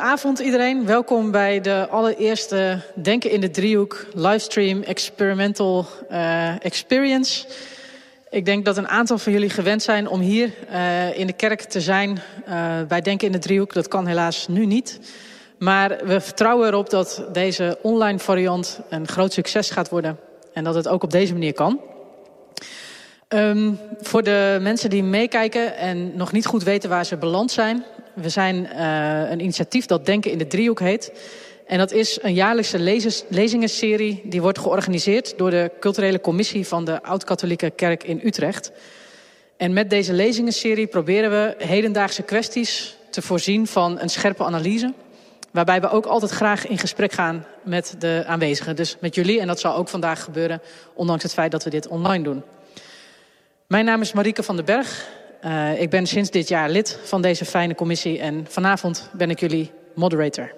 Goedenavond iedereen. Welkom bij de allereerste Denken in de Driehoek livestream experimental uh, experience. Ik denk dat een aantal van jullie gewend zijn om hier uh, in de kerk te zijn uh, bij Denken in de Driehoek. Dat kan helaas nu niet. Maar we vertrouwen erop dat deze online variant een groot succes gaat worden. En dat het ook op deze manier kan. Um, voor de mensen die meekijken en nog niet goed weten waar ze beland zijn. We zijn uh, een initiatief dat Denken in de Driehoek heet. En dat is een jaarlijkse lezingenserie die wordt georganiseerd door de culturele commissie van de Oud-Katholieke Kerk in Utrecht. En met deze lezingenserie proberen we hedendaagse kwesties te voorzien van een scherpe analyse. Waarbij we ook altijd graag in gesprek gaan met de aanwezigen. Dus met jullie, en dat zal ook vandaag gebeuren, ondanks het feit dat we dit online doen. Mijn naam is Marieke van den Berg. Uh, ik ben sinds dit jaar lid van deze fijne commissie en vanavond ben ik jullie moderator.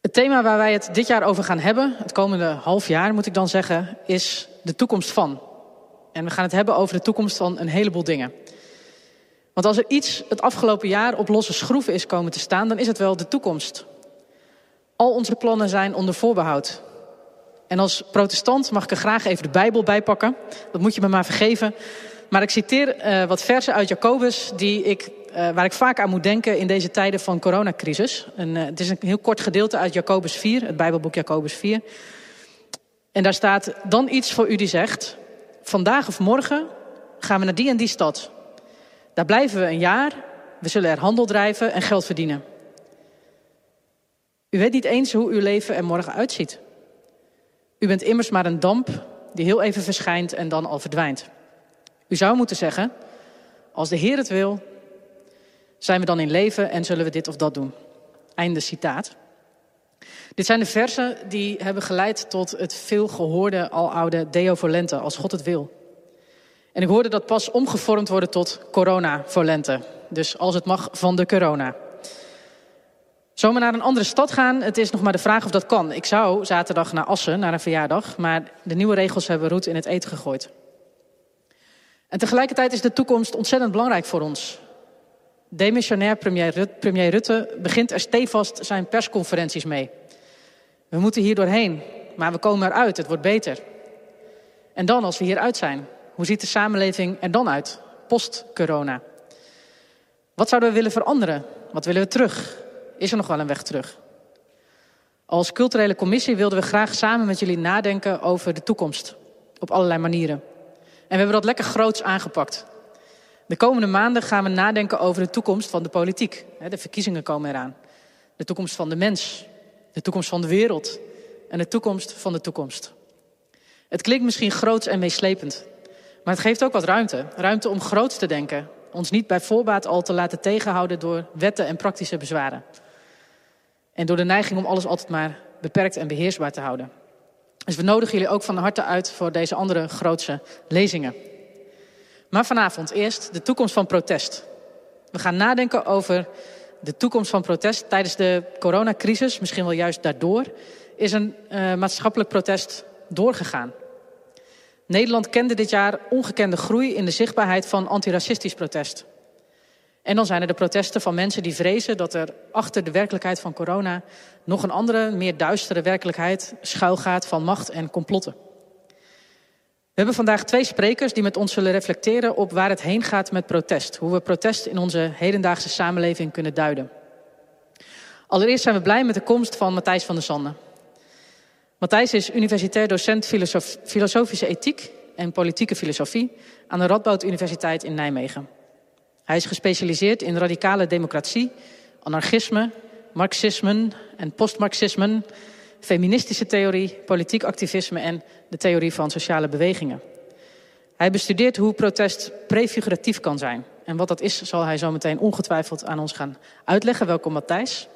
Het thema waar wij het dit jaar over gaan hebben, het komende half jaar moet ik dan zeggen, is de toekomst van. En we gaan het hebben over de toekomst van een heleboel dingen. Want als er iets het afgelopen jaar op losse schroeven is komen te staan, dan is het wel de toekomst. Al onze plannen zijn onder voorbehoud. En als protestant mag ik er graag even de Bijbel bijpakken. Dat moet je me maar vergeven. Maar ik citeer uh, wat versen uit Jacobus die ik, uh, waar ik vaak aan moet denken in deze tijden van coronacrisis. En, uh, het is een heel kort gedeelte uit Jacobus 4, het Bijbelboek Jacobus 4. En daar staat dan iets voor u die zegt... vandaag of morgen gaan we naar die en die stad. Daar blijven we een jaar, we zullen er handel drijven en geld verdienen. U weet niet eens hoe uw leven er morgen uitziet. U bent immers maar een damp die heel even verschijnt en dan al verdwijnt. U zou moeten zeggen, als de Heer het wil, zijn we dan in leven en zullen we dit of dat doen. Einde citaat. Dit zijn de versen die hebben geleid tot het veel gehoorde aloude Deo Volente, als God het wil. En ik hoorde dat pas omgevormd worden tot corona volente. Dus als het mag van de corona. Zomaar naar een andere stad gaan, het is nog maar de vraag of dat kan. Ik zou zaterdag naar Assen, naar een verjaardag, maar de nieuwe regels hebben roet in het eten gegooid. En tegelijkertijd is de toekomst ontzettend belangrijk voor ons. Demissionair premier, Rut, premier Rutte begint er stevast zijn persconferenties mee. We moeten hier doorheen, maar we komen eruit, het wordt beter. En dan, als we hieruit zijn, hoe ziet de samenleving er dan uit, post-corona? Wat zouden we willen veranderen? Wat willen we terug? Is er nog wel een weg terug? Als culturele commissie wilden we graag samen met jullie nadenken over de toekomst. Op allerlei manieren. En we hebben dat lekker groots aangepakt. De komende maanden gaan we nadenken over de toekomst van de politiek. De verkiezingen komen eraan. De toekomst van de mens. De toekomst van de wereld. En de toekomst van de toekomst. Het klinkt misschien groots en meeslepend. Maar het geeft ook wat ruimte. Ruimte om groots te denken. Ons niet bij voorbaat al te laten tegenhouden door wetten en praktische bezwaren. En door de neiging om alles altijd maar beperkt en beheersbaar te houden. Dus we nodigen jullie ook van harte uit voor deze andere grootse lezingen. Maar vanavond eerst de toekomst van protest. We gaan nadenken over de toekomst van protest. Tijdens de coronacrisis, misschien wel juist daardoor, is een uh, maatschappelijk protest doorgegaan. Nederland kende dit jaar ongekende groei in de zichtbaarheid van antiracistisch protest. En dan zijn er de protesten van mensen die vrezen dat er achter de werkelijkheid van corona nog een andere, meer duistere werkelijkheid schuilgaat van macht en complotten. We hebben vandaag twee sprekers die met ons zullen reflecteren op waar het heen gaat met protest. Hoe we protest in onze hedendaagse samenleving kunnen duiden. Allereerst zijn we blij met de komst van Matthijs van der Sande. Matthijs is universitair docent filosof, filosofische ethiek en politieke filosofie aan de Radboud Universiteit in Nijmegen. Hij is gespecialiseerd in radicale democratie, anarchisme, marxisme en postmarxisme, feministische theorie, politiek activisme en de theorie van sociale bewegingen. Hij bestudeert hoe protest prefiguratief kan zijn. En wat dat is, zal hij zo meteen ongetwijfeld aan ons gaan uitleggen. Welkom Matthijs.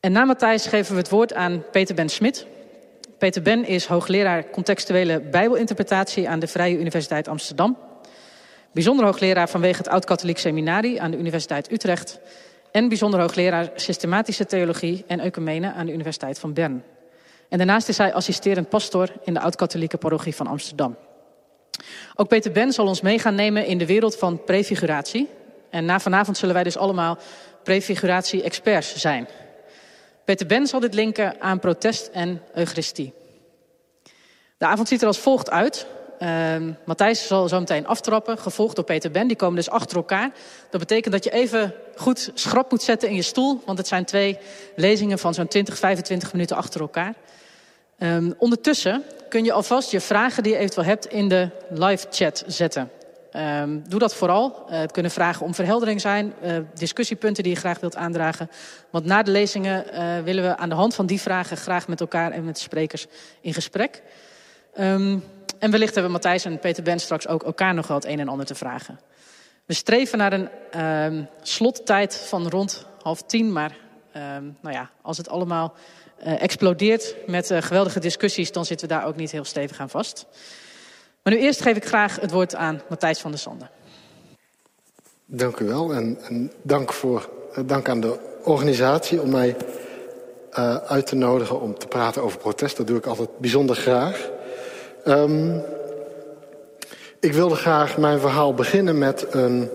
En na Matthijs geven we het woord aan Peter Ben Smit. Peter Ben is hoogleraar contextuele bijbelinterpretatie aan de Vrije Universiteit Amsterdam. Bijzonder hoogleraar vanwege het Oud-Katholiek Seminarie aan de Universiteit Utrecht. En bijzonder hoogleraar systematische theologie en ecumene aan de Universiteit van Bern. En daarnaast is hij assisterend pastor in de Oud-Katholieke parochie van Amsterdam. Ook Peter Ben zal ons mee gaan nemen in de wereld van prefiguratie. En na vanavond zullen wij dus allemaal prefiguratie-experts zijn. Peter Ben zal dit linken aan protest en eucharistie. De avond ziet er als volgt uit. Uh, Matthijs zal zo meteen aftrappen, gevolgd door Peter Ben. Die komen dus achter elkaar. Dat betekent dat je even goed schrap moet zetten in je stoel. Want het zijn twee lezingen van zo'n 20, 25 minuten achter elkaar. Um, ondertussen kun je alvast je vragen die je eventueel hebt in de live chat zetten. Um, doe dat vooral. Uh, het kunnen vragen om verheldering zijn, uh, discussiepunten die je graag wilt aandragen. Want na de lezingen uh, willen we aan de hand van die vragen graag met elkaar en met de sprekers in gesprek. En wellicht hebben Matthijs en Peter Ben straks ook elkaar nog wel het een en ander te vragen. We streven naar een um, slottijd van rond half tien. Maar um, nou ja, als het allemaal uh, explodeert met uh, geweldige discussies... dan zitten we daar ook niet heel stevig aan vast. Maar nu eerst geef ik graag het woord aan Matthijs van der Sande. Dank u wel en, en dank, voor, uh, dank aan de organisatie om mij uit te nodigen om te praten over protest. Dat doe ik altijd bijzonder graag. Um, ik wilde graag mijn verhaal beginnen met een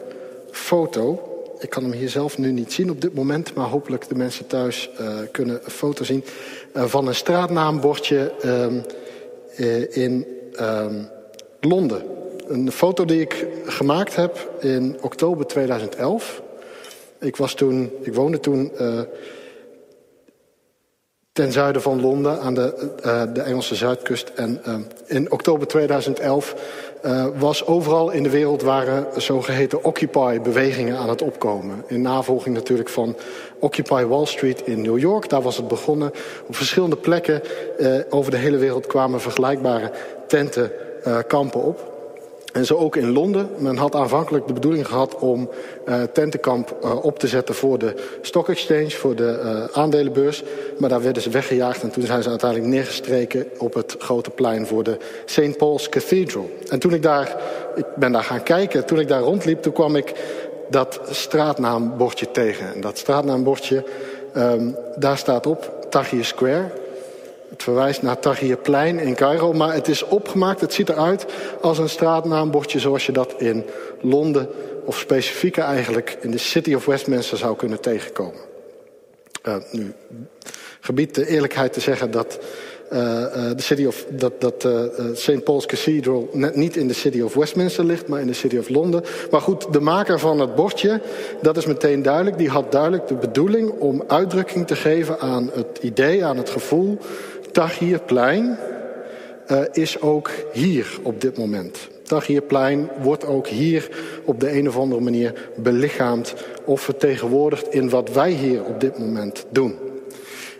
foto. Ik kan hem hier zelf nu niet zien op dit moment, maar hopelijk de mensen thuis uh, kunnen een foto zien uh, van een straatnaambordje um, uh, in um, Londen. Een foto die ik gemaakt heb in oktober 2011. Ik, was toen, ik woonde toen ten zuiden van Londen aan de, uh, de Engelse zuidkust. En uh, in oktober 2011 uh, was overal in de wereld waren zogeheten Occupy-bewegingen aan het opkomen. In navolging natuurlijk van Occupy Wall Street in New York. Daar was het begonnen. Op verschillende plekken over de hele wereld kwamen vergelijkbare tentenkampen op. En zo ook in Londen. Men had aanvankelijk de bedoeling gehad om uh, tentenkamp uh, op te zetten voor de Stock Exchange, voor de uh, aandelenbeurs. Maar daar werden ze weggejaagd en toen zijn ze uiteindelijk neergestreken op het grote plein voor de St. Paul's Cathedral. En toen ik daar, ik ben daar gaan kijken, toen ik daar rondliep, toen kwam ik dat straatnaambordje tegen. En dat straatnaambordje, um, daar staat op Tahrir Square. Het verwijst naar Tahrirplein in Cairo, maar het is opgemaakt. Het ziet eruit als een straatnaambordje zoals je dat in Londen of specifieker eigenlijk in de City of Westminster zou kunnen tegenkomen. Uh, nu gebied de eerlijkheid te zeggen dat uh, uh, de city of, dat, dat St. Paul's Cathedral net niet in de City of Westminster ligt, maar in de City of Londen. Maar goed, de maker van het bordje, dat is meteen duidelijk. Die had duidelijk de bedoeling om uitdrukking te geven aan het idee, aan het gevoel Tahrirplein uh, is ook hier op dit moment. Tahrirplein wordt ook hier op de een of andere manier belichaamd of vertegenwoordigd in wat wij hier op dit moment doen.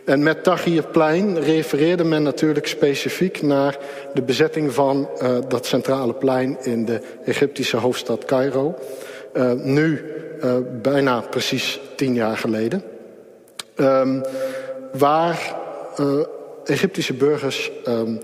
En met Tahrirplein refereerde men natuurlijk specifiek naar de bezetting van uh, dat centrale plein in de Egyptische hoofdstad Cairo. Uh, nu bijna precies tien jaar geleden. Um, waar Egyptische burgers um,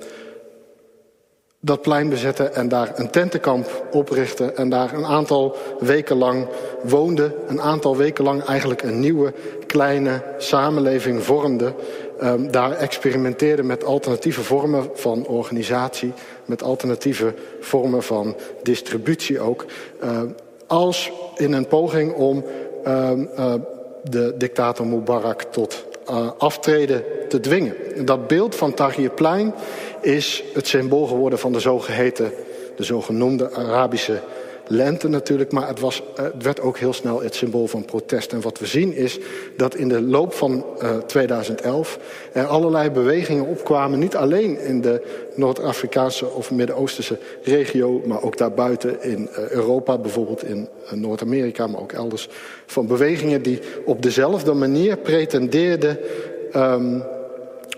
dat plein bezetten en daar een tentenkamp oprichten en daar een aantal weken lang woonden, een aantal weken lang eigenlijk een nieuwe kleine samenleving vormden. Um, daar experimenteerden met alternatieve vormen van organisatie, met alternatieve vormen van distributie ook, uh, als in een poging om uh, uh, de dictator Mubarak tot uh, aftreden te dwingen. Dat beeld van Tahrirplein is het symbool geworden van de zogeheten, de zogenoemde Arabische lente natuurlijk, maar het, was, het werd ook heel snel het symbool van protest. En wat we zien is dat in de loop van uh, 2011 er allerlei bewegingen opkwamen, niet alleen in de Noord-Afrikaanse of Midden-Oosterse regio, maar ook daarbuiten in uh, Europa, bijvoorbeeld in Noord-Amerika, maar ook elders, van bewegingen die op dezelfde manier pretendeerden um,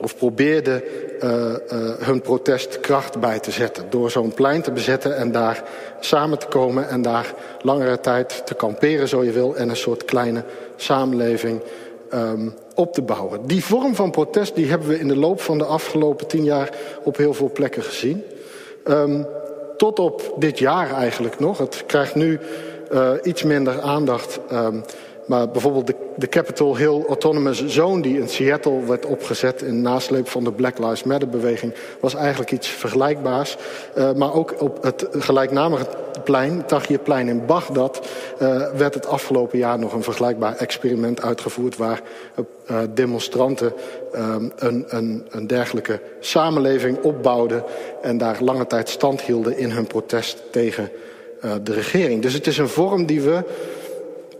of probeerden uh, uh, hun protest kracht bij te zetten. Door zo'n plein te bezetten en daar samen te komen en daar langere tijd te kamperen, zo je wil, en een soort kleine samenleving um, op te bouwen. Die vorm van protest die hebben we in de loop van de afgelopen tien jaar op heel veel plekken gezien. Um, tot op dit jaar eigenlijk nog. Het krijgt nu uh, iets minder aandacht. Um, maar bijvoorbeeld de, de, Capitol Hill Autonomous Zone, die in Seattle werd opgezet in nasleep van de Black Lives Matter beweging, was eigenlijk iets vergelijkbaars. Uh, maar ook op het gelijknamige plein, Tahrirplein in Bagdad, uh, werd het afgelopen jaar nog een vergelijkbaar experiment uitgevoerd waar uh, demonstranten een, een, een dergelijke samenleving opbouwden en daar lange tijd stand hielden in hun protest tegen de regering. Dus het is een vorm die we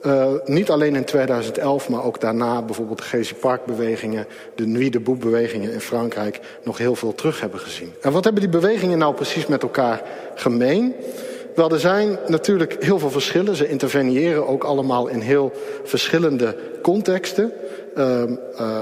uh, niet alleen in 2011, maar ook daarna bijvoorbeeld de Gezi Park-bewegingen, de Nuit debout-bewegingen in Frankrijk, nog heel veel terug hebben gezien. En wat hebben die bewegingen nou precies met elkaar gemeen? Wel, er zijn natuurlijk heel veel verschillen. Ze interveneren ook allemaal in heel verschillende contexten. Uh, uh,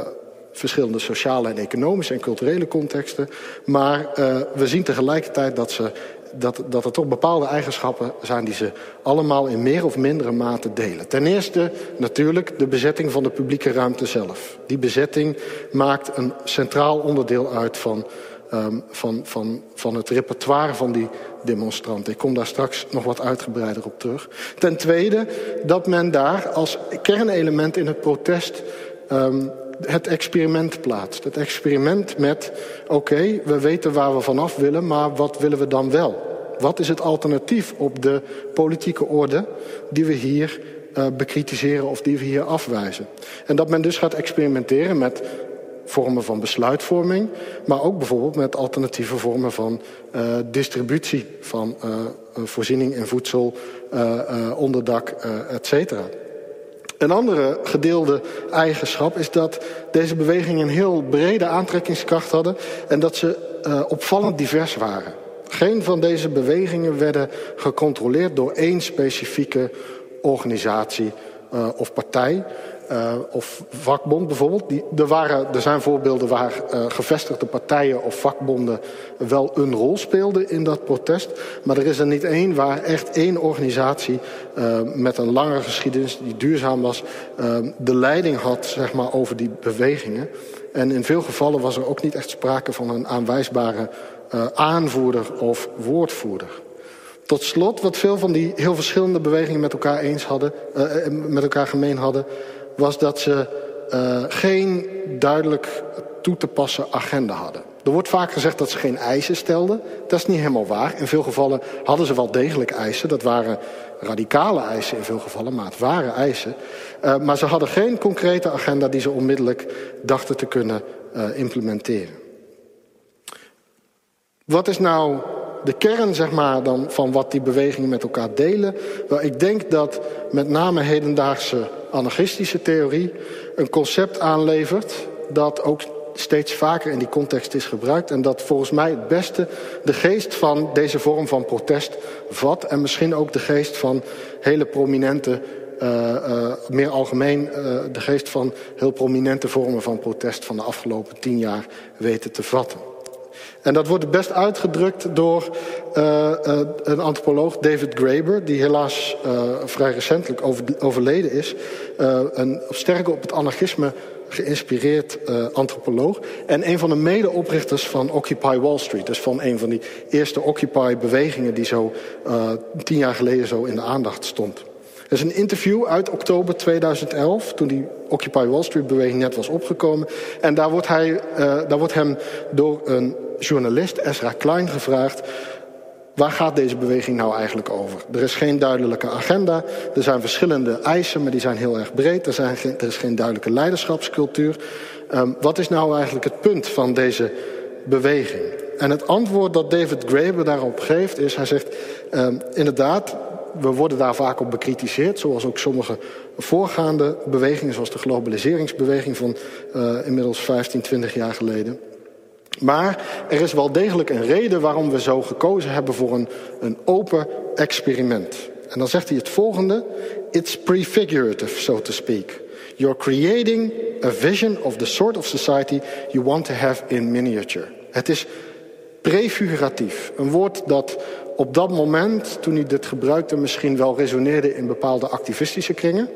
verschillende sociale en economische en culturele contexten. Maar uh, we zien tegelijkertijd dat ze dat, dat er toch bepaalde eigenschappen zijn die ze allemaal in meer of mindere mate delen. Ten eerste natuurlijk de bezetting van de publieke ruimte zelf. Die bezetting maakt een centraal onderdeel uit van, um, van, van, van het repertoire van die demonstranten. Ik kom daar straks nog wat uitgebreider op terug. Ten tweede dat men daar als kernelement in het protest um, het experiment plaatst. Het experiment met, oké, we weten waar we vanaf willen, maar wat willen we dan wel? Wat is het alternatief op de politieke orde die we hier uh, bekritiseren of die we hier afwijzen? En dat men dus gaat experimenteren met vormen van besluitvorming, maar ook bijvoorbeeld met alternatieve vormen van uh, distributie van uh, voorziening in voedsel, onderdak, et cetera. Een andere gedeelde eigenschap is dat deze bewegingen een heel brede aantrekkingskracht hadden en dat ze uh, opvallend divers waren. Geen van deze bewegingen werden gecontroleerd door één specifieke organisatie uh, of partij. Uh, of vakbond bijvoorbeeld. Er, waren, er zijn voorbeelden waar uh, gevestigde partijen of vakbonden wel een rol speelden in dat protest. Maar er is er niet één waar echt één organisatie uh, met een lange geschiedenis die duurzaam was, de leiding had zeg maar, over die bewegingen. En in veel gevallen was er ook niet echt sprake van een aanwijsbare aanvoerder of woordvoerder. Tot slot, wat veel van die heel verschillende bewegingen met elkaar, eens hadden, met elkaar gemeen hadden, was dat ze uh, geen duidelijk toe te passen agenda hadden. Er wordt vaak gezegd dat ze geen eisen stelden. Dat is niet helemaal waar. In veel gevallen hadden ze wel degelijk eisen. Dat waren radicale eisen in veel gevallen, maar het waren eisen. Uh, maar ze hadden geen concrete agenda die ze onmiddellijk dachten te kunnen uh, implementeren. Wat is nou de kern zeg maar, dan, van wat die bewegingen met elkaar delen? Wel, ik denk dat met name hedendaagse anarchistische theorie een concept aanlevert dat ook steeds vaker in die context is gebruikt en dat volgens mij het beste de geest van deze vorm van protest vat en misschien ook de geest van hele prominente, uh, uh, meer algemeen uh, de geest van heel prominente vormen van protest van de afgelopen tien jaar weten te vatten. En dat wordt best uitgedrukt door uh, uh, een antropoloog, David Graeber, die helaas uh, vrij recentelijk over, overleden is. een sterk op het anarchisme geïnspireerd antropoloog. En een van de medeoprichters van Occupy Wall Street. Dus van een van die eerste Occupy-bewegingen die zo tien jaar geleden zo in de aandacht stond. Er is een interview uit oktober 2011, toen die Occupy Wall Street beweging net was opgekomen. En daar wordt, hij, daar wordt hem door een journalist Ezra Klein gevraagd... waar gaat deze beweging nou eigenlijk over? Er is geen duidelijke agenda, er zijn verschillende eisen... maar die zijn heel erg breed, er, zijn er is geen duidelijke leiderschapscultuur. Um, wat is nou eigenlijk het punt van deze beweging? En het antwoord dat David Graeber daarop geeft is... hij zegt, um, inderdaad, we worden daar vaak op bekritiseerd... zoals ook sommige voorgaande bewegingen... zoals de globaliseringsbeweging van uh, inmiddels 15, 20 jaar geleden... Maar er is wel degelijk een reden waarom we zo gekozen hebben voor een, een open experiment. En dan zegt hij het volgende: It's prefigurative, so to speak. You're creating a vision of the sort of society you want to have in miniature. Het is prefiguratief. Een woord dat op dat moment, toen hij dit gebruikte, misschien wel resoneerde in bepaalde activistische kringen.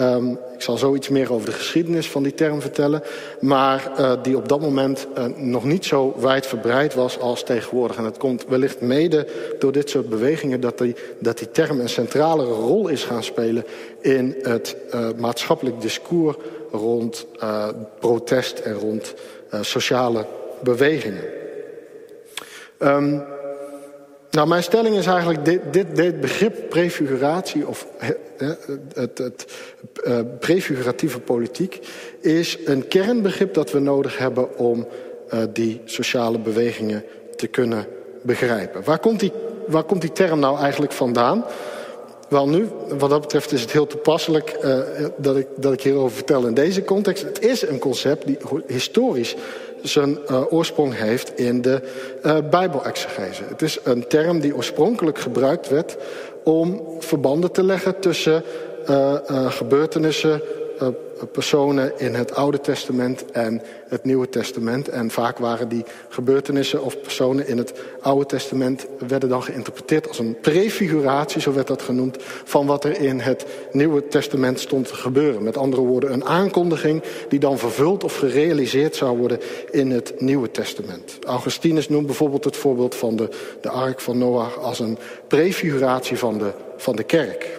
Um, ik zal zoiets meer over de geschiedenis van die term vertellen. Maar uh, die op dat moment uh, nog niet zo wijdverbreid was als tegenwoordig. En het komt wellicht mede door dit soort bewegingen dat die, dat die term een centralere rol is gaan spelen in het uh, maatschappelijk discours rond protest en rond sociale bewegingen. Um, nou, mijn stelling is eigenlijk, dit, dit, dit begrip prefiguratie of het, het, uh, prefiguratieve politiek is een kernbegrip dat we nodig hebben om uh, die sociale bewegingen te kunnen begrijpen. Waar komt, die, waar komt die term nou eigenlijk vandaan? Wel nu, wat dat betreft is het heel toepasselijk uh, dat, ik, dat ik hierover vertel in deze context. Het is een concept die historisch zijn uh, oorsprong heeft in de uh, Bijbelexegese. Het is een term die oorspronkelijk gebruikt werd om verbanden te leggen tussen uh, gebeurtenissen personen in het Oude Testament en het Nieuwe Testament. En vaak waren die gebeurtenissen of personen in het Oude Testament... werden dan geïnterpreteerd als een prefiguratie, zo werd dat genoemd... van wat er in het Nieuwe Testament stond te gebeuren. Met andere woorden, een aankondiging die dan vervuld of gerealiseerd zou worden... in het Nieuwe Testament. Augustinus noemt bijvoorbeeld het voorbeeld van de, de ark van Noach... als een prefiguratie van de, van de kerk...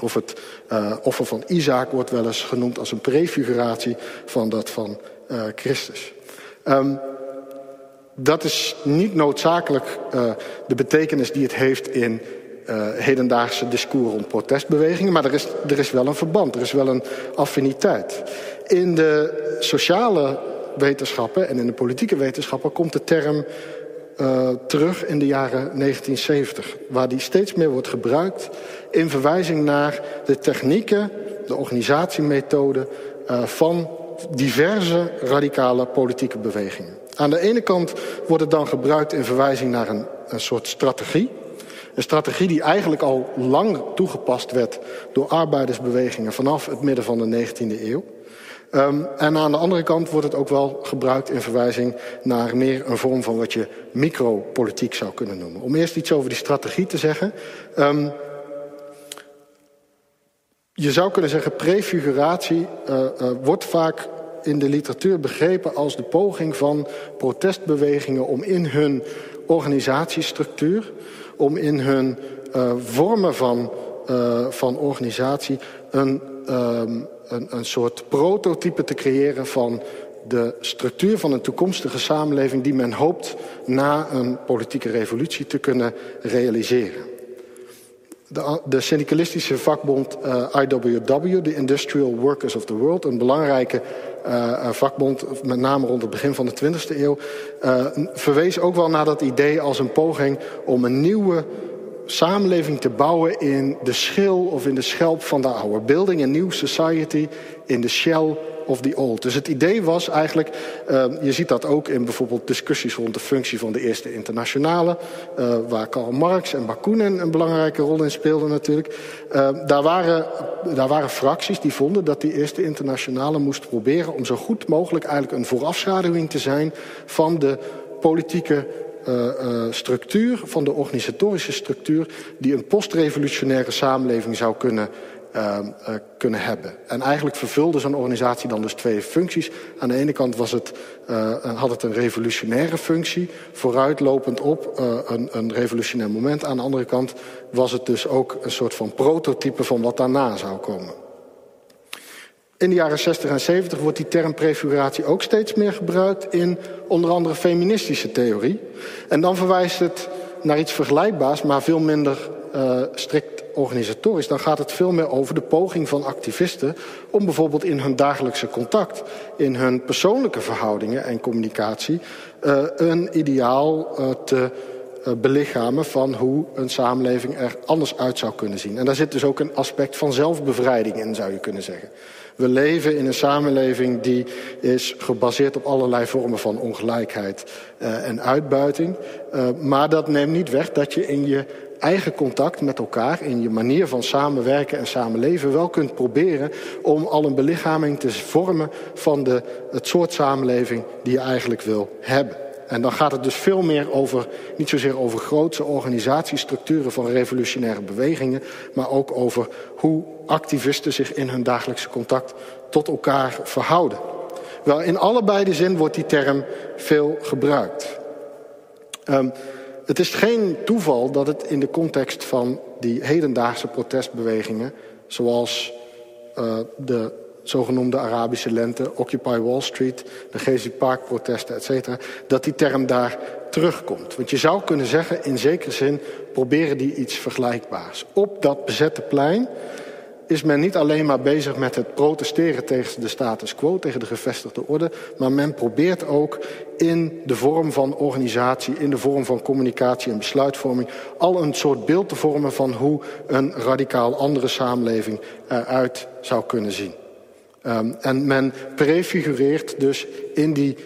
Of het uh, offer van Isaac wordt wel eens genoemd als een prefiguratie van dat van uh, Christus. Um, dat is niet noodzakelijk uh, de betekenis die het heeft in hedendaagse discours rond protestbewegingen, maar er is, er is wel een verband, er is wel een affiniteit. In de sociale wetenschappen en in de politieke wetenschappen komt de term terug in de jaren 1970. Waar die steeds meer wordt gebruikt in verwijzing naar de technieken, de organisatiemethoden uh, van diverse radicale politieke bewegingen. Aan de ene kant wordt het dan gebruikt in verwijzing naar een, een soort strategie. Een strategie die eigenlijk al lang toegepast werd door arbeidersbewegingen vanaf het midden van de 19e eeuw. Um, en aan de andere kant wordt het ook wel gebruikt in verwijzing naar meer een vorm van wat je micropolitiek zou kunnen noemen. Om eerst iets over die strategie te zeggen. Um, je zou kunnen zeggen, prefiguratie uh, uh, wordt vaak in de literatuur begrepen als de poging van protestbewegingen om in hun organisatiestructuur, om in hun uh, vormen van, van organisatie een um, een, een soort prototype te creëren van de structuur van een toekomstige samenleving die men hoopt na een politieke revolutie te kunnen realiseren. De, de syndicalistische vakbond uh, IWW, de Industrial Workers of the World, een belangrijke uh, vakbond, met name rond het begin van de 20e eeuw, uh, verwees ook wel naar dat idee als een poging om een nieuwe samenleving te bouwen in de schil of in de schelp van de oude. Building a new society in the shell of the old. Dus het idee was eigenlijk, uh, je ziet dat ook in bijvoorbeeld discussies rond de functie van de Eerste Internationale, uh, waar Karl Marx en Bakunin een belangrijke rol in speelden natuurlijk. Uh, daar, waren, daar waren fracties die vonden dat die Eerste Internationale moest proberen om zo goed mogelijk eigenlijk een voorafschaduwing te zijn van de politieke uh, uh, structuur, van de organisatorische structuur, die een postrevolutionaire samenleving zou kunnen, uh, kunnen hebben. En eigenlijk vervulde zo'n organisatie dan dus twee functies. Aan de ene kant was het, had het een revolutionaire functie, vooruitlopend op een, een revolutionair moment. Aan de andere kant was het dus ook een soort van prototype van wat daarna zou komen. In de jaren 60 en 70 wordt die term prefiguratie ook steeds meer gebruikt in onder andere feministische theorie. En dan verwijst het naar iets vergelijkbaars, maar veel minder strikt organisatorisch. Dan gaat het veel meer over de poging van activisten om bijvoorbeeld in hun dagelijkse contact, in hun persoonlijke verhoudingen en communicatie, uh, een ideaal uh, te belichamen van hoe een samenleving er anders uit zou kunnen zien. En daar zit dus ook een aspect van zelfbevrijding in, zou je kunnen zeggen. We leven in een samenleving die is gebaseerd op allerlei vormen van ongelijkheid en uitbuiting. Maar dat neemt niet weg dat je in je eigen contact met elkaar, in je manier van samenwerken en samenleven, wel kunt proberen om al een belichaming te vormen van de, het soort samenleving die je eigenlijk wil hebben. En dan gaat het dus veel meer over, niet zozeer over grootse organisatiestructuren van revolutionaire bewegingen, maar ook over hoe activisten zich in hun dagelijkse contact tot elkaar verhouden. Wel, in allebei de zin wordt die term veel gebruikt. Um, het is geen toeval dat het in de context van die hedendaagse protestbewegingen, zoals uh, de zogenoemde Arabische lente, Occupy Wall Street, de Gezi Park protesten, etc., dat die term daar terugkomt. Want je zou kunnen zeggen, in zekere zin proberen die iets vergelijkbaars. Op dat bezette plein is men niet alleen maar bezig met het protesteren tegen de status quo, tegen de gevestigde orde, maar men probeert ook in de vorm van organisatie, in de vorm van communicatie en besluitvorming, al een soort beeld te vormen van hoe een radicaal andere samenleving eruit zou kunnen zien. Um, en men prefigureert dus in die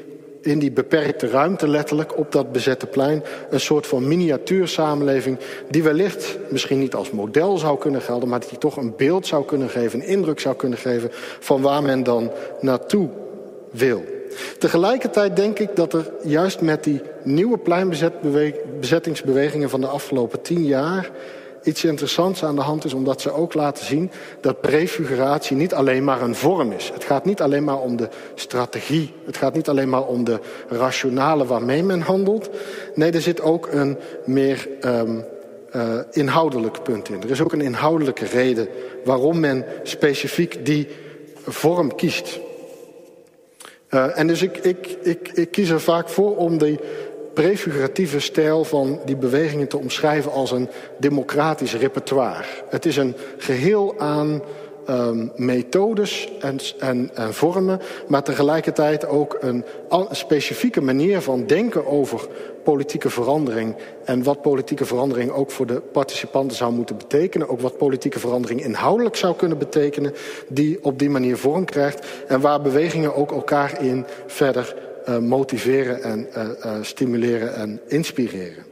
in die beperkte ruimte letterlijk op dat bezette plein een soort van miniatuursamenleving die wellicht misschien niet als model zou kunnen gelden, maar die toch een beeld zou kunnen geven, een indruk zou kunnen geven van waar men dan naartoe wil. Tegelijkertijd denk ik dat er juist met die nieuwe pleinbezettingsbewegingen van de afgelopen tien jaar iets interessants aan de hand is, omdat ze ook laten zien dat prefiguratie niet alleen maar een vorm is. Het gaat niet alleen maar om de strategie, het gaat niet alleen maar om de rationale waarmee men handelt. Nee, er zit ook een meer um, uh, inhoudelijk punt in. Er is ook een inhoudelijke reden waarom men specifiek die vorm kiest. Uh, en dus ik, ik, ik, ik kies er vaak voor om die prefiguratieve stijl van die bewegingen te omschrijven als een democratisch repertoire. Het is een geheel aan um, methodes en, en, en, vormen, maar tegelijkertijd ook een, specifieke manier van denken over politieke verandering en wat politieke verandering ook voor de participanten zou moeten betekenen, ook wat politieke verandering inhoudelijk zou kunnen betekenen, die op die manier vorm krijgt en waar bewegingen ook elkaar in verder motiveren en uh, uh, stimuleren en inspireren.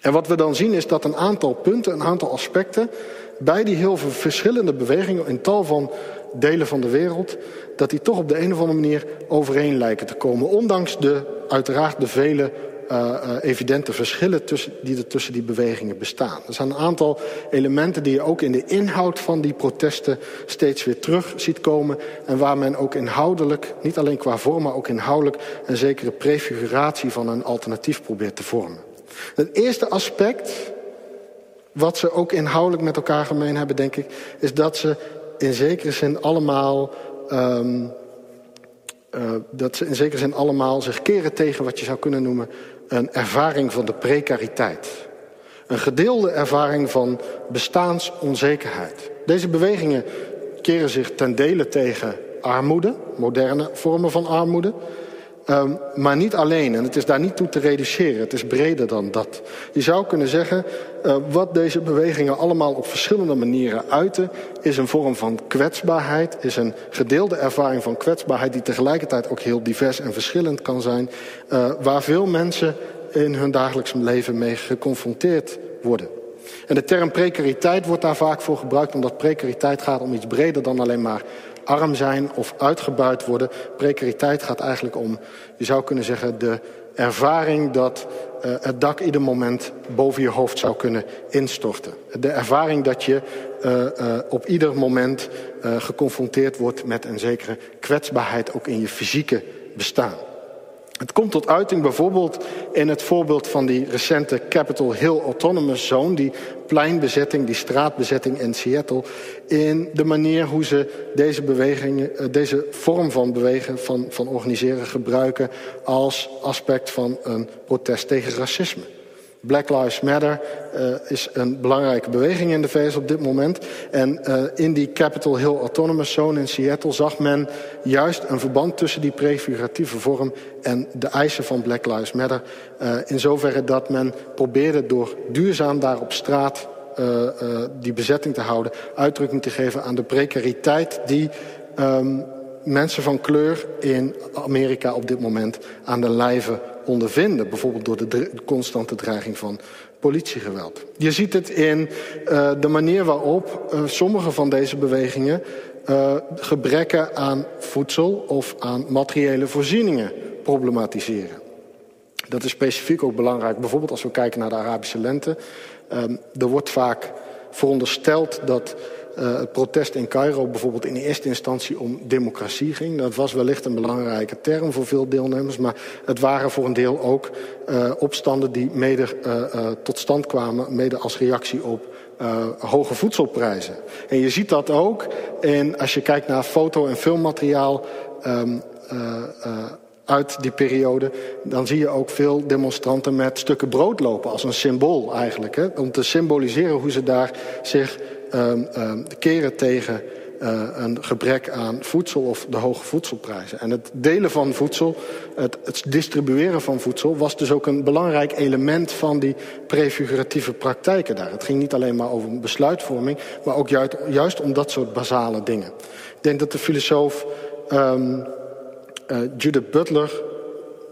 En wat we dan zien is dat een aantal punten, een aantal aspecten bij die heel veel verschillende bewegingen in tal van delen van de wereld, dat die toch op de een of andere manier overeen lijken te komen. Ondanks de, uiteraard de vele uh, evidente verschillen tussen, die er tussen die bewegingen bestaan. Er zijn een aantal elementen die je ook in de inhoud van die protesten steeds weer terug ziet komen. En waar men ook inhoudelijk, niet alleen qua vorm, maar ook inhoudelijk een zekere prefiguratie van een alternatief probeert te vormen. Het eerste aspect, wat ze ook inhoudelijk met elkaar gemeen hebben, denk ik, is dat ze in zekere zin allemaal. Um, uh, dat ze in zekere zin allemaal zich keren tegen wat je zou kunnen noemen een ervaring van de precariteit. Een gedeelde ervaring van bestaansonzekerheid. Deze bewegingen keren zich ten dele tegen armoede, moderne vormen van armoede. Um, maar niet alleen, en het is daar niet toe te reduceren, het is breder dan dat. Je zou kunnen zeggen, uh, wat deze bewegingen allemaal op verschillende manieren uiten, is een vorm van kwetsbaarheid, is een gedeelde ervaring van kwetsbaarheid die tegelijkertijd ook heel divers en verschillend kan zijn, uh, waar veel mensen in hun dagelijks leven mee geconfronteerd worden. En de term precariteit wordt daar vaak voor gebruikt, omdat precariteit gaat om iets breder dan alleen maar arm zijn of uitgebuit worden. Precariteit gaat eigenlijk om, je zou kunnen zeggen, de ervaring dat uh, het dak ieder moment boven je hoofd zou kunnen instorten. De ervaring dat je uh, uh, op ieder moment geconfronteerd wordt met een zekere kwetsbaarheid ook in je fysieke bestaan. Het komt tot uiting bijvoorbeeld in het voorbeeld van die recente Capitol Hill Autonomous Zone, die pleinbezetting, die straatbezetting in Seattle, in de manier hoe ze deze bewegingen, eh, deze vorm van bewegen, van, van organiseren gebruiken als aspect van een protest tegen racisme. Black Lives Matter uh, is een belangrijke beweging in de VS op dit moment. En uh, in die Capitol Hill Autonomous Zone in Seattle zag men juist een verband tussen die prefiguratieve vorm en de eisen van Black Lives Matter. Uh, in zoverre dat men probeerde door duurzaam daar op straat die bezetting te houden, uitdrukking te geven aan de precariteit die um, mensen van kleur in Amerika op dit moment aan de lijve ondervinden. Bijvoorbeeld door de constante dreiging van politiegeweld. Je ziet het in uh, de manier waarop uh, sommige van deze bewegingen uh, gebreken aan voedsel of aan materiële voorzieningen problematiseren. Dat is specifiek ook belangrijk, bijvoorbeeld als we kijken naar de Arabische lente. Um, er wordt vaak verondersteld dat uh, het protest in Cairo bijvoorbeeld in eerste instantie om democratie ging. Dat was wellicht een belangrijke term voor veel deelnemers, maar het waren voor een deel ook uh, opstanden die mede uh, tot stand kwamen, mede als reactie op hoge voedselprijzen. En je ziet dat ook in, als je kijkt naar foto- en filmmateriaal. Um, uit die periode, dan zie je ook veel demonstranten met stukken brood lopen als een symbool eigenlijk. Hè, om te symboliseren hoe ze daar zich um, um, keren tegen uh, een gebrek aan voedsel of de hoge voedselprijzen. En het delen van voedsel, het, het distribueren van voedsel, was dus ook een belangrijk element van die prefiguratieve praktijken daar. Het ging niet alleen maar over besluitvorming, maar ook juist, om dat soort basale dingen. Ik denk dat de filosoof um, uh, Judith Butler,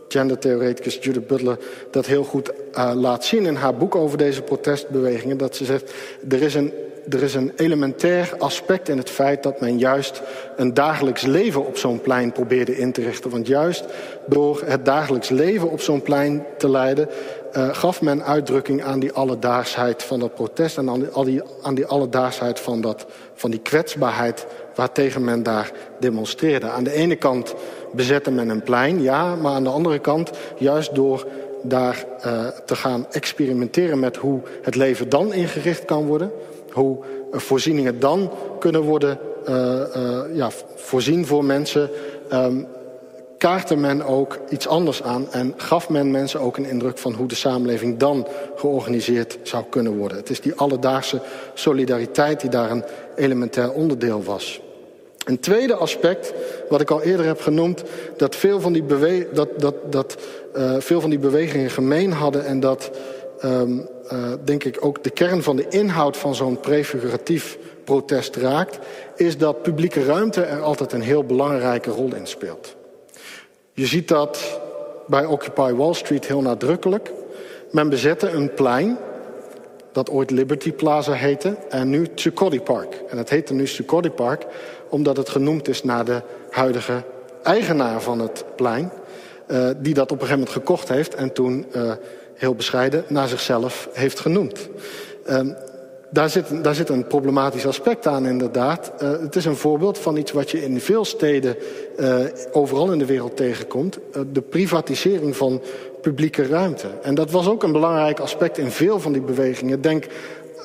gendertheoreticus Judith Butler, dat heel goed uh, laat zien in haar boek over deze protestbewegingen. Dat ze zegt, er is een er is een elementair aspect in het feit dat men juist een dagelijks leven op zo'n plein probeerde in te richten. Want juist door het dagelijks leven op zo'n plein te leiden, uh, gaf men uitdrukking aan die alledaagsheid van dat protest en aan die, die, aan die alledaagsheid van, dat, van die kwetsbaarheid waartegen men daar demonstreerde. Aan de ene kant bezette men een plein, ja, maar aan de andere kant, juist door daar uh, te gaan experimenteren met hoe het leven dan ingericht kan worden, hoe voorzieningen dan kunnen worden uh, uh, ja, voorzien voor mensen, um, kaartte men ook iets anders aan en gaf men mensen ook een indruk van hoe de samenleving dan georganiseerd zou kunnen worden. Het is die alledaagse solidariteit die daar een elementair onderdeel was. Een tweede aspect, wat ik al eerder heb genoemd, dat veel van die, bewe dat, dat, dat, uh, veel van die bewegingen gemeen hadden en dat um, uh, denk ik ook de kern van de inhoud van zo'n prefiguratief protest raakt, is dat publieke ruimte er altijd een heel belangrijke rol in speelt. Je ziet dat bij Occupy Wall Street heel nadrukkelijk. Men bezette een plein dat ooit Liberty Plaza heette en nu Zuccotti Park. En het heette nu Zuccotti Park omdat het genoemd is naar de huidige eigenaar van het plein, uh, die dat op een gegeven moment gekocht heeft en toen uh, heel bescheiden naar zichzelf heeft genoemd. Um, daar zit, daar zit een problematisch aspect aan, inderdaad. Uh, het is een voorbeeld van iets wat je in veel steden uh, overal in de wereld tegenkomt. Uh, de privatisering van publieke ruimte. En dat was ook een belangrijk aspect in veel van die bewegingen. Denk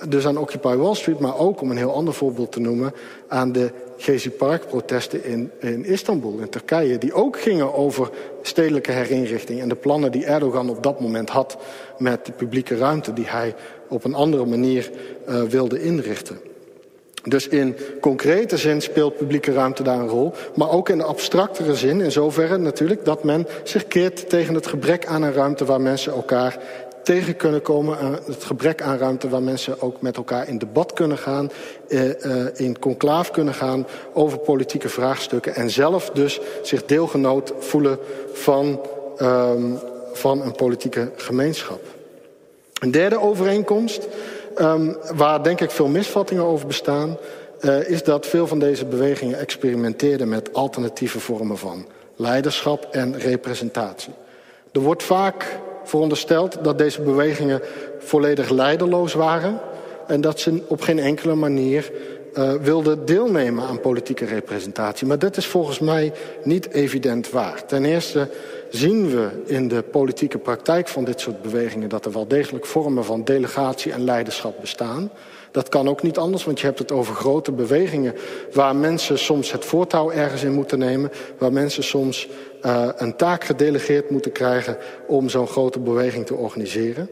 dus aan Occupy Wall Street, maar ook om een heel ander voorbeeld te noemen... aan de Gezi Park-protesten in, in Istanbul, in Turkije... die ook gingen over stedelijke herinrichting... en de plannen die Erdogan op dat moment had met de publieke ruimte... die hij op een andere manier uh, wilde inrichten. Dus in concrete zin speelt publieke ruimte daar een rol, maar ook in de abstractere zin, in zoverre natuurlijk dat men zich keert tegen het gebrek aan een ruimte waar mensen elkaar tegen kunnen komen. Het gebrek aan ruimte waar mensen ook met elkaar in debat kunnen gaan. Eh, eh, in conclaaf kunnen gaan over politieke vraagstukken. En zelf dus zich deelgenoot voelen van, um, van een politieke gemeenschap. Een derde overeenkomst, um, waar denk ik veel misvattingen over bestaan... Is dat veel van deze bewegingen experimenteerden met alternatieve vormen van leiderschap en representatie. Er wordt vaak verondersteld dat deze bewegingen volledig leiderloos waren en dat ze op geen enkele manier uh, wilden deelnemen aan politieke representatie. Maar dat is volgens mij niet evident waar. Ten eerste zien we in de politieke praktijk van dit soort bewegingen dat er wel degelijk vormen van delegatie en leiderschap bestaan. Dat kan ook niet anders, want je hebt het over grote bewegingen waar mensen soms het voortouw ergens in moeten nemen, waar mensen soms uh, een taak gedelegeerd moeten krijgen om zo'n grote beweging te organiseren.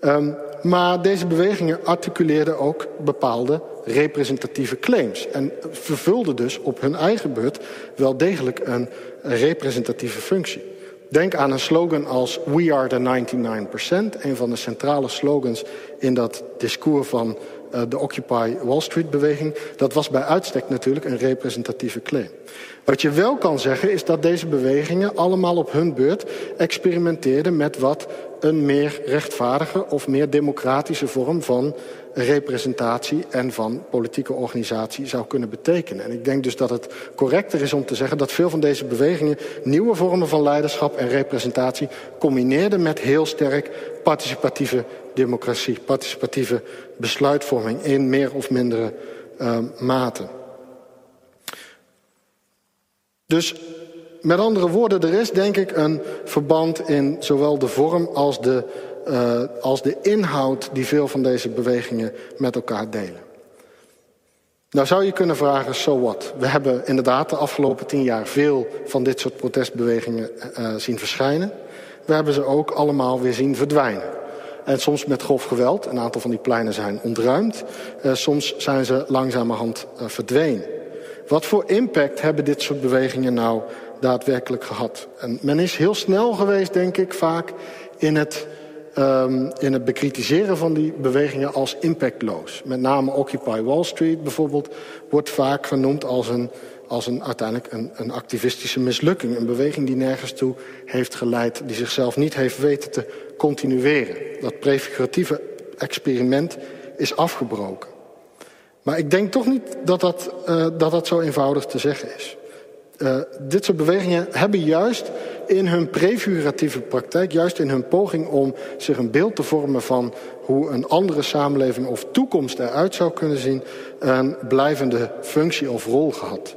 Um, maar deze bewegingen articuleerden ook bepaalde representatieve claims. En vervulden dus op hun eigen beurt wel degelijk een representatieve functie. Denk aan een slogan als We are the 99%. Een van de centrale slogans in dat discours van de Occupy Wall Street beweging. Dat was bij uitstek natuurlijk een representatieve claim. Wat je wel kan zeggen is dat deze bewegingen allemaal op hun beurt experimenteerden met wat een meer rechtvaardige of meer democratische vorm van representatie en van politieke organisatie zou kunnen betekenen. En ik denk dus dat het correcter is om te zeggen dat veel van deze bewegingen nieuwe vormen van leiderschap en representatie combineerden met heel sterk participatieve democratie, participatieve besluitvorming in meer of mindere uh, mate. Dus met andere woorden, er is denk ik een verband in zowel de vorm als de, uh, als de inhoud die veel van deze bewegingen met elkaar delen. Nou zou je kunnen vragen, so what? We hebben inderdaad de afgelopen tien jaar veel van dit soort protestbewegingen uh, zien verschijnen. We hebben ze ook allemaal weer zien verdwijnen. En soms met grof geweld. Een aantal van die pleinen zijn ontruimd. Uh, soms zijn ze langzamerhand uh, verdwenen. Wat voor impact hebben dit soort bewegingen nou daadwerkelijk gehad? En men is heel snel geweest, denk ik, vaak in het, um, in het bekritiseren van die bewegingen als impactloos. Met name Occupy Wall Street bijvoorbeeld wordt vaak genoemd als een, als een uiteindelijk een, een activistische mislukking. Een beweging die nergens toe heeft geleid, die zichzelf niet heeft weten te continueren. Dat prefiguratieve experiment is afgebroken. Maar ik denk toch niet dat dat, uh, dat, dat zo eenvoudig te zeggen is. Uh, dit soort bewegingen hebben juist in hun prefiguratieve praktijk, juist in hun poging om zich een beeld te vormen van hoe een andere samenleving of toekomst eruit zou kunnen zien, een blijvende functie of rol gehad.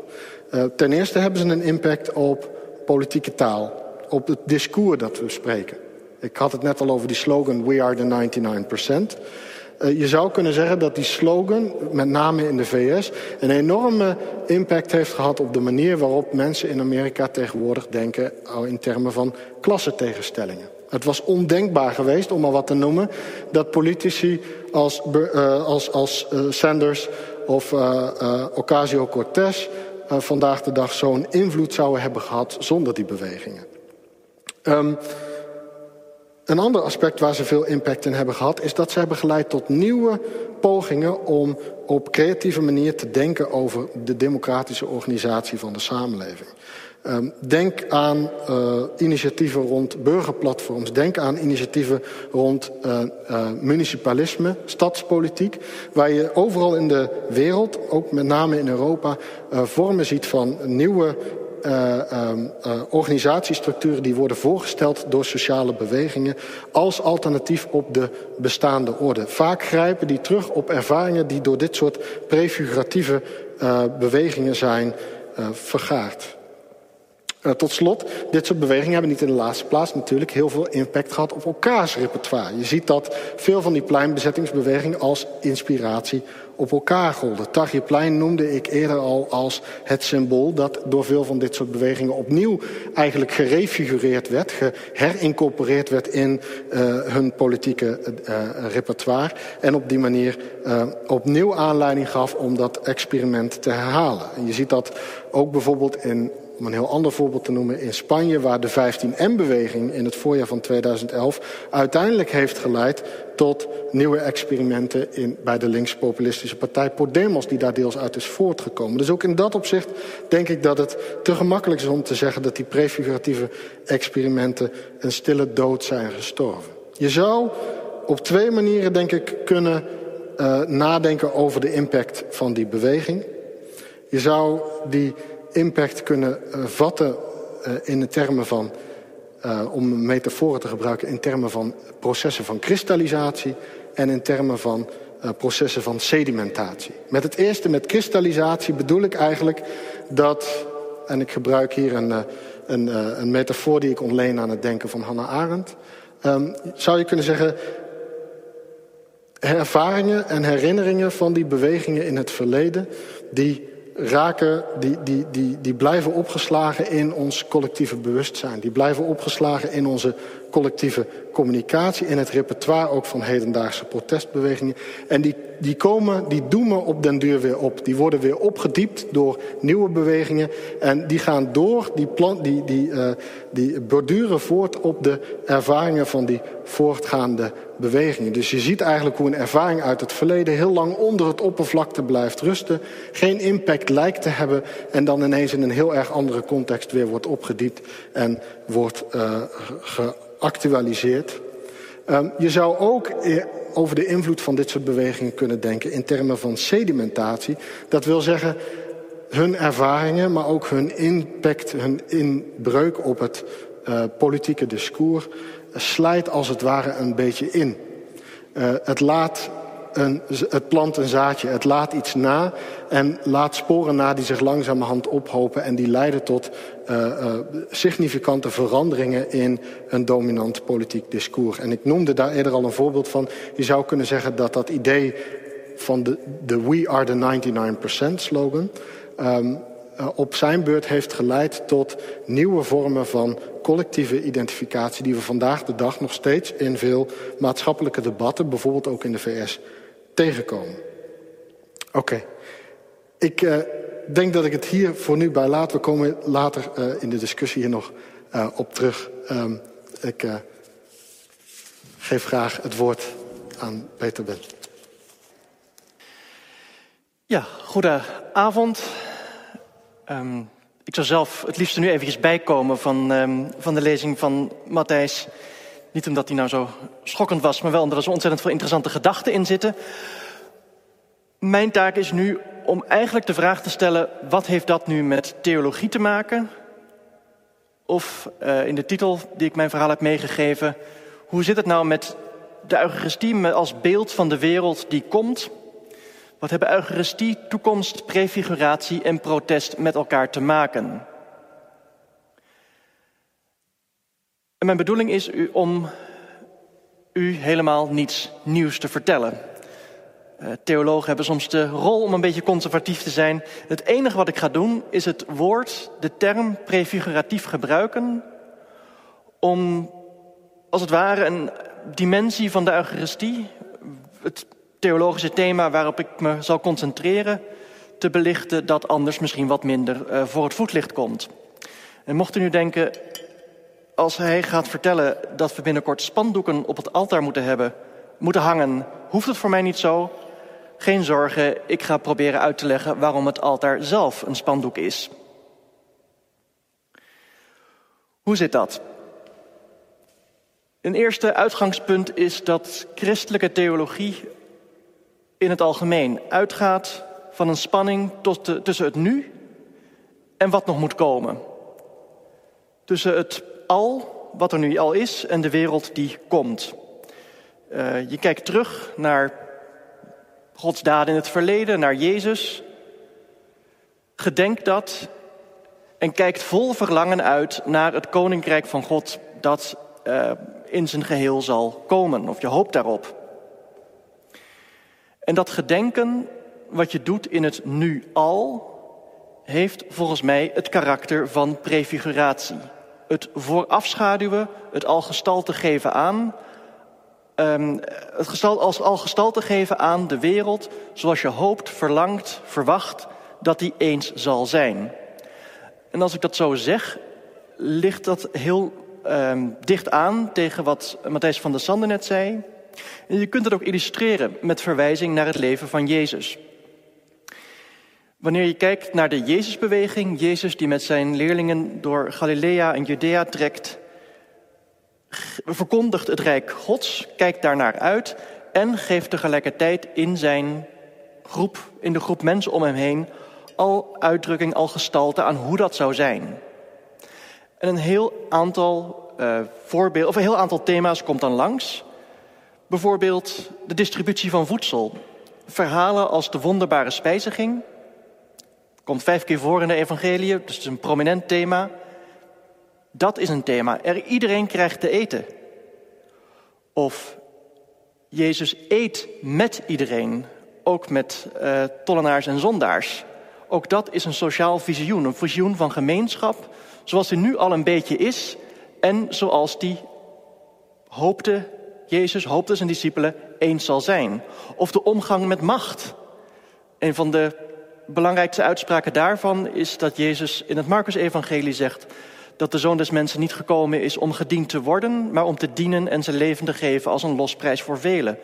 Uh, ten eerste hebben ze een impact op politieke taal, op het discours dat we spreken. Ik had het net al over die slogan We are the 99%. Uh, je zou kunnen zeggen dat die slogan, met name in de VS, een enorme impact heeft gehad op de manier waarop mensen in Amerika tegenwoordig denken in termen van klassentegenstellingen. Het was ondenkbaar geweest, om maar wat te noemen, dat politici als, uh, als, als uh, Sanders of Ocasio-Cortez vandaag de dag zo'n invloed zouden hebben gehad zonder die bewegingen. Um, een ander aspect waar ze veel impact in hebben gehad... is dat ze hebben geleid tot nieuwe pogingen om op creatieve manier te denken... over de democratische organisatie van de samenleving. Um, denk aan uh, initiatieven rond burgerplatforms. Denk aan initiatieven rond uh, uh, municipalisme, stadspolitiek. Waar je overal in de wereld, ook met name in Europa... vormen ziet van nieuwe organisatiestructuren die worden voorgesteld door sociale bewegingen als alternatief op de bestaande orde. Vaak grijpen die terug op ervaringen die door dit soort prefiguratieve uh, bewegingen zijn vergaard. Uh, tot slot, dit soort bewegingen hebben niet in de laatste plaats natuurlijk heel veel impact gehad op elkaars repertoire. Je ziet dat veel van die pleinbezettingsbewegingen als inspiratie op elkaar golden. Tahrirplein noemde ik eerder al als het symbool dat door veel van dit soort bewegingen opnieuw eigenlijk gerefigureerd werd, geherincorporeerd werd in uh, hun politieke uh, repertoire en op die manier opnieuw aanleiding gaf om dat experiment te herhalen. En je ziet dat ook bijvoorbeeld in om een heel ander voorbeeld te noemen, in Spanje, waar de 15M-beweging in het voorjaar van 2011 uiteindelijk heeft geleid tot nieuwe experimenten in, bij de linkspopulistische partij Podemos, die daar deels uit is voortgekomen. Dus ook in dat opzicht denk ik dat het te gemakkelijk is om te zeggen dat die prefiguratieve experimenten een stille dood zijn gestorven. Je zou op twee manieren, denk ik, kunnen uh, nadenken over de impact van die beweging. Je zou die impact kunnen uh, vatten uh, in de termen van, uh, om metaforen te gebruiken, in termen van processen van kristallisatie en in termen van processen van sedimentatie. Met het eerste, met kristallisatie, bedoel ik eigenlijk dat, en ik gebruik hier een, een, een metafoor die ik ontleen aan het denken van Hannah Arendt, um, zou je kunnen zeggen, ervaringen en herinneringen van die bewegingen in het verleden, die raken, die, die, die, die blijven opgeslagen in ons collectieve bewustzijn. Die blijven opgeslagen in onze collectieve communicatie, in het repertoire ook van hedendaagse protestbewegingen. En die, die komen, die doemen op den duur weer op. Die worden weer opgediept door nieuwe bewegingen. En die gaan door, die, plan, die, die, uh, die borduren voort op de ervaringen van die voortgaande bewegingen. Dus je ziet eigenlijk hoe een ervaring uit het verleden heel lang onder het oppervlakte blijft rusten. Geen impact lijkt te hebben en dan ineens in een heel erg andere context weer wordt opgediept en wordt uh, geactualiseerd. Um, je zou ook over de invloed van dit soort bewegingen kunnen denken in termen van sedimentatie. Dat wil zeggen, hun ervaringen, maar ook hun impact, hun inbreuk op het uh, politieke discours slijt als het ware een beetje in. Het laat een, het plant een zaadje, het laat iets na en laat sporen na die zich langzamerhand ophopen en die leiden tot uh, uh, significante veranderingen in een dominant politiek discours. En ik noemde daar eerder al een voorbeeld van. Je zou kunnen zeggen dat dat idee van de, de We are the 99% slogan um, uh, op zijn beurt heeft geleid tot nieuwe vormen van collectieve identificatie die we vandaag de dag nog steeds in veel maatschappelijke debatten, bijvoorbeeld ook in de VS, tegenkomen. Oké. Okay. Ik uh, denk dat ik het hier voor nu bij laat. We komen later uh, in de discussie hier nog uh, op terug. Um, ik geef graag het woord aan Peter Ben. Ja, goedenavond. Um, ik zou zelf het liefst nu eventjes bijkomen van, um, van de lezing van Matthijs. Niet omdat hij nou zo schokkend was, maar wel omdat er zo ontzettend veel interessante gedachten in zitten. Mijn taak is nu om eigenlijk de vraag te stellen: wat heeft dat nu met theologie te maken? Of uh, in de titel die ik mijn verhaal heb meegegeven: hoe zit het nou met de Eucharistie als beeld van de wereld die komt? Wat hebben Eucharistie, toekomst, prefiguratie en protest met elkaar te maken? Mijn bedoeling is u om u helemaal niets nieuws te vertellen. Uh, theologen hebben soms de rol om een beetje conservatief te zijn. Het enige wat ik ga doen is het woord, de term prefiguratief gebruiken om als het ware een dimensie van de Eucharistie, het theologische thema waarop ik me zal concentreren, te belichten dat anders misschien wat minder uh, voor het voetlicht komt. En mocht u nu denken, als hij gaat vertellen dat we binnenkort spandoeken op het altaar moeten hebben, moeten hangen, hoeft het voor mij niet zo. Geen zorgen, ik ga proberen uit te leggen waarom het altaar zelf een spandoek is. Hoe zit dat? Een eerste uitgangspunt is dat christelijke theologie in het algemeen uitgaat van een spanning tussen het nu en wat nog moet komen. Tussen het al, wat er nu al is, en de wereld die komt. Uh, je kijkt terug naar Gods daden in het verleden, naar Jezus. Gedenk dat en kijkt vol verlangen uit naar het koninkrijk van God dat uh, in zijn geheel zal komen. Of je hoopt daarop. En dat gedenken, wat je doet in het nu al, heeft volgens mij het karakter van prefiguratie. Het voorafschaduwen, het al gestalte geven aan, um, het gestal, als al gestalte geven aan de wereld zoals je hoopt, verlangt, verwacht dat die eens zal zijn. En als ik dat zo zeg, ligt dat heel um, dicht aan tegen wat Matthijs van der Sande net zei. En je kunt het ook illustreren met verwijzing naar het leven van Jezus. Wanneer je kijkt naar de Jezusbeweging, Jezus die met zijn leerlingen door Galilea en Judea trekt, verkondigt het rijk Gods, kijkt daarnaar uit en geeft tegelijkertijd in zijn groep, in de groep mensen om hem heen, al uitdrukking, al gestalte aan hoe dat zou zijn. En een heel aantal uh, voorbeelden, of een heel aantal thema's komt dan langs. Bijvoorbeeld de distributie van voedsel. Verhalen als de wonderbare spijziging. Komt vijf keer voor in de evangelie, dus het is een prominent thema. Dat is een thema. Er, iedereen krijgt te eten. Of Jezus eet met iedereen, ook met uh, tollenaars en zondaars. Ook dat is een sociaal visioen, een visioen van gemeenschap, zoals die nu al een beetje is en zoals die hoopte Jezus hoopte zijn discipelen eens zal zijn. Of de omgang met macht. Een van de belangrijkste uitspraken daarvan is dat Jezus in het Marcus-evangelie zegt dat de Zoon des Mensen niet gekomen is om gediend te worden, maar om te dienen en zijn leven te geven als een losprijs voor velen.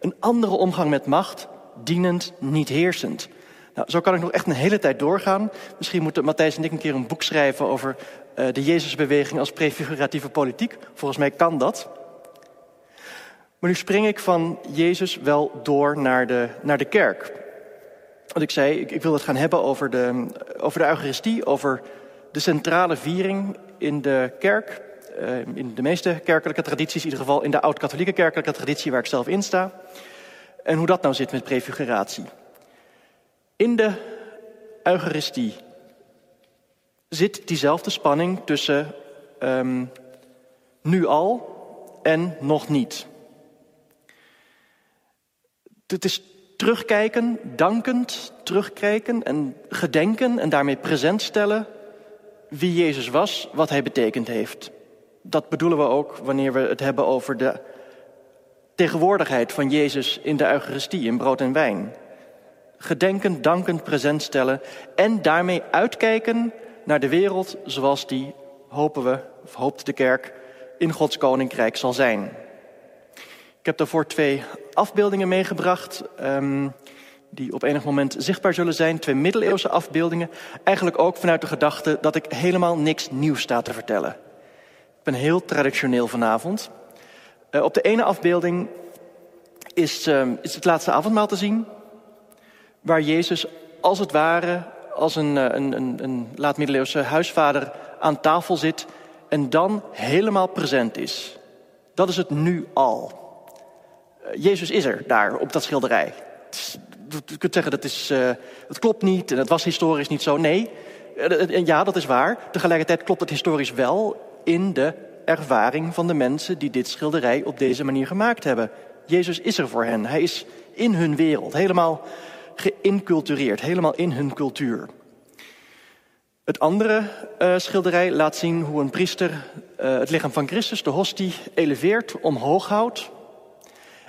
Een andere omgang met macht, dienend, niet heersend. Nou, zo kan ik nog echt een hele tijd doorgaan. Misschien moeten Matthijs en ik een keer een boek schrijven over uh, de Jezusbeweging als prefiguratieve politiek. Volgens mij kan dat. Maar nu spring ik van Jezus wel door naar de, naar de kerk. Want ik zei, ik, ik wil het gaan hebben over de, over de Eucharistie, over de centrale viering in de kerk. Uh, in de meeste kerkelijke tradities, in ieder geval in de oud-katholieke kerkelijke traditie waar ik zelf in sta. En hoe dat nou zit met prefiguratie. In de Eucharistie zit diezelfde spanning tussen um, nu al en nog niet. Het is terugkijken, dankend terugkijken en gedenken en daarmee present stellen wie Jezus was, wat hij betekend heeft. Dat bedoelen we ook wanneer we het hebben over de tegenwoordigheid van Jezus in de Eucharistie, in brood en wijn. Gedenken, dankend present stellen en daarmee uitkijken naar de wereld zoals die, hopen we, of hoopt de kerk, in Gods koninkrijk zal zijn. Ik heb daarvoor twee afbeeldingen meegebracht. Um, die op enig moment zichtbaar zullen zijn. Twee middeleeuwse afbeeldingen. Eigenlijk ook vanuit de gedachte dat ik helemaal niks nieuws sta te vertellen. Ik ben heel traditioneel vanavond. Uh, op de ene afbeelding is, uh, is het laatste avondmaal te zien. Waar Jezus als het ware als een, uh, een, een, een laat-middeleeuwse huisvader aan tafel zit. En dan helemaal present is. Dat is het nu al. Jezus is er daar op dat schilderij. Je kunt zeggen dat, is, dat klopt niet en het was historisch niet zo. Nee, uh, ja, dat is waar. Tegelijkertijd klopt het historisch wel in de ervaring van de mensen die dit schilderij op deze manier gemaakt hebben. Jezus is er voor hen. Hij is in hun wereld, helemaal geïncultureerd, helemaal in hun cultuur. Het andere schilderij laat zien hoe een priester het lichaam van Christus, de hostie, eleveert, omhoog houdt.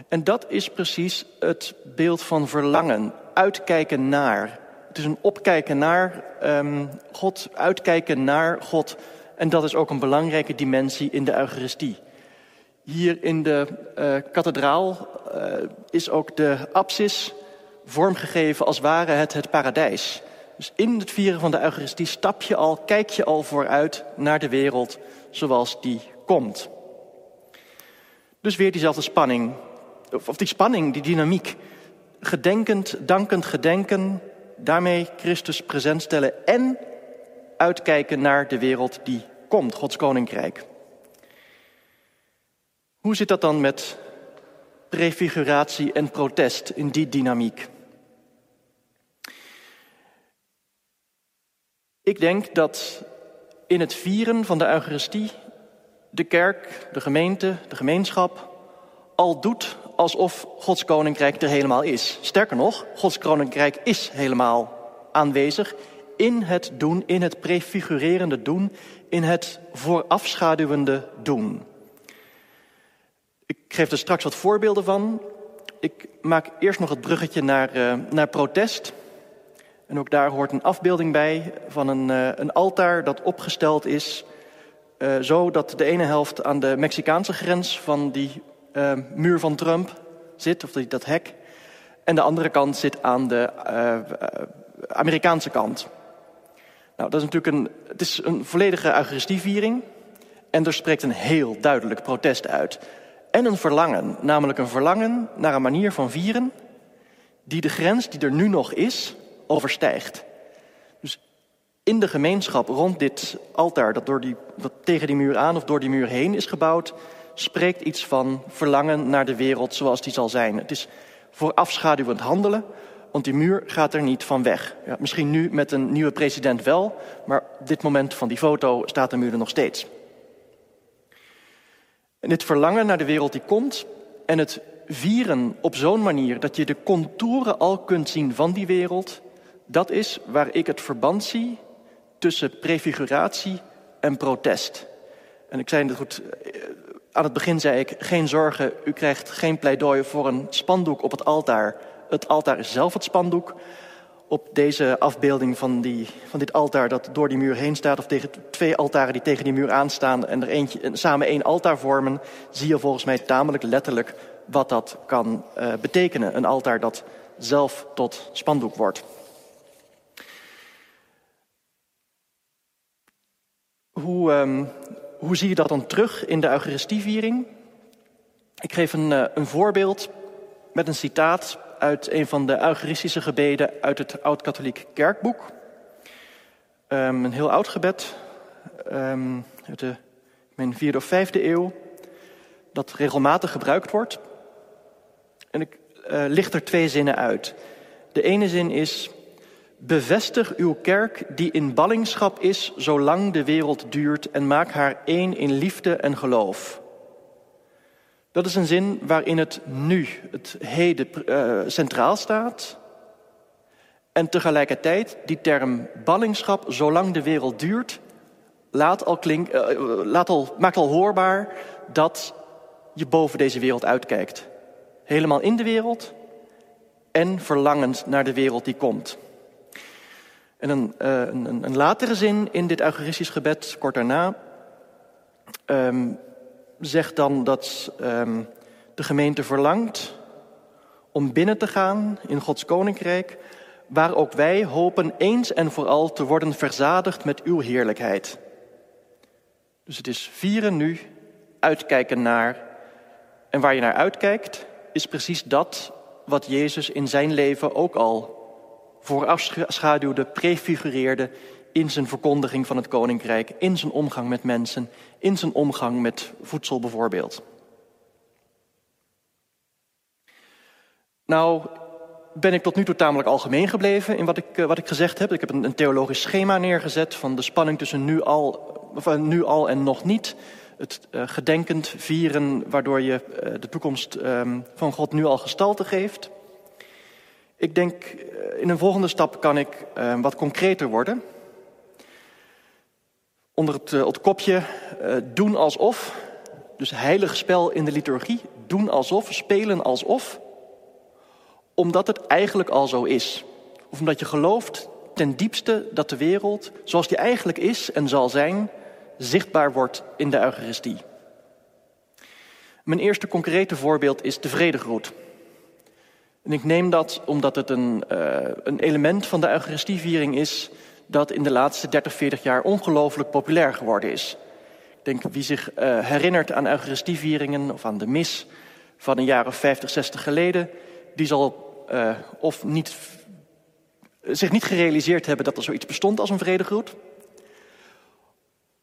En dat is precies het beeld van verlangen, uitkijken naar. Het is een opkijken naar um, God, uitkijken naar God. En dat is ook een belangrijke dimensie in de Eucharistie. Hier in de uh, kathedraal uh, is ook de apsis vormgegeven als ware het het paradijs. Dus in het vieren van de Eucharistie stap je al, kijk je al vooruit naar de wereld zoals die komt. Dus weer diezelfde spanning of die spanning, die dynamiek. Gedenkend, dankend gedenken, daarmee Christus present stellen en uitkijken naar de wereld die komt, Gods koninkrijk. Hoe zit dat dan met prefiguratie en protest in die dynamiek? Ik denk dat in het vieren van de Eucharistie de kerk, de gemeente, de gemeenschap al doet alsof Gods koninkrijk er helemaal is. Sterker nog, Gods koninkrijk is helemaal aanwezig in het doen, in het prefigurerende doen, in het voorafschaduwende doen. Ik geef er straks wat voorbeelden van. Ik maak eerst nog het bruggetje naar, uh, naar protest. En ook daar hoort een afbeelding bij van een, uh, een altaar dat opgesteld is. Uh, zo dat de ene helft aan de Mexicaanse grens van die uh, muur van Trump zit, of dat hek. En de andere kant zit aan de uh, Amerikaanse kant. Nou, dat is natuurlijk een, het is een volledige Eucharistieviering. En er spreekt een heel duidelijk protest uit. En een verlangen, namelijk een verlangen naar een manier van vieren die de grens die er nu nog is, overstijgt. Dus in de gemeenschap rond dit altaar, dat, door die, dat tegen die muur aan of door die muur heen is gebouwd, spreekt iets van verlangen naar de wereld zoals die zal zijn. Het is voorafschaduwend handelen, want die muur gaat er niet van weg. Ja, misschien nu met een nieuwe president wel, maar op dit moment van die foto staat de muur er nog steeds. En dit verlangen naar de wereld die komt en het vieren op zo'n manier dat je de contouren al kunt zien van die wereld, dat is waar ik het verband zie tussen prefiguratie en protest. En ik zei het goed, aan het begin zei ik, geen zorgen, u krijgt geen pleidooi voor een spandoek op het altaar. Het altaar is zelf het spandoek. Op deze afbeelding van, die, van dit altaar dat door die muur heen staat... of tegen twee altaren die tegen die muur aanstaan... en er eentje, samen één altaar vormen... zie je volgens mij tamelijk letterlijk wat dat kan uh, betekenen. Een altaar dat zelf tot spandoek wordt. Hoe, um, hoe zie je dat dan terug in de Eucharistieviering? Ik geef een, uh, een voorbeeld met een citaat uit een van de Eucharistische gebeden uit het Oud-Katholiek Kerkboek. Um, een heel oud gebed um, uit de mijn vierde of vijfde eeuw, dat regelmatig gebruikt wordt. En ik uh, licht er twee zinnen uit. De ene zin is: Bevestig uw kerk die in ballingschap is zolang de wereld duurt en maak haar één in liefde en geloof. Dat is een zin waarin het nu, het heden, uh, centraal staat. En tegelijkertijd die term ballingschap, zolang de wereld duurt, laat al klink, uh, laat al, maakt al hoorbaar dat je boven deze wereld uitkijkt. Helemaal in de wereld en verlangend naar de wereld die komt. En een, uh, een, een latere zin in dit Eucharistisch gebed, kort daarna, um, zegt dan dat um, de gemeente verlangt om binnen te gaan in Gods koninkrijk, waar ook wij hopen eens en vooral te worden verzadigd met uw heerlijkheid. Dus het is vieren nu, uitkijken naar. En waar je naar uitkijkt, is precies dat wat Jezus in zijn leven ook al voorafschaduwde, prefigureerde in zijn verkondiging van het koninkrijk, in zijn omgang met mensen, in zijn omgang met voedsel bijvoorbeeld. Nou, ben ik tot nu toe tamelijk algemeen gebleven in wat ik, eh, wat ik gezegd heb. Ik heb een, een theologisch schema neergezet van de spanning tussen nu al, of, eh, nu al en nog niet. Het uh, gedenkend vieren, waardoor je de toekomst um, van God nu al gestalte geeft. Ik denk, in een volgende stap kan ik uh, wat concreter worden. Onder het, het kopje doen alsof, dus heilig spel in de liturgie, doen alsof, spelen alsof omdat het eigenlijk al zo is. Of omdat je gelooft ten diepste dat de wereld, zoals die eigenlijk is en zal zijn, zichtbaar wordt in de Eucharistie. Mijn eerste concrete voorbeeld is de vredegroet. En ik neem dat omdat het een, uh, een element van de Eucharistieviering is dat in de laatste 30, 40 jaar ongelooflijk populair geworden is. Ik denk wie zich uh, herinnert aan Eucharistievieringen of aan de mis van een jaar of 50, 60 geleden, die zal uh, of niet, zich niet gerealiseerd hebben dat er zoiets bestond als een vredegroet.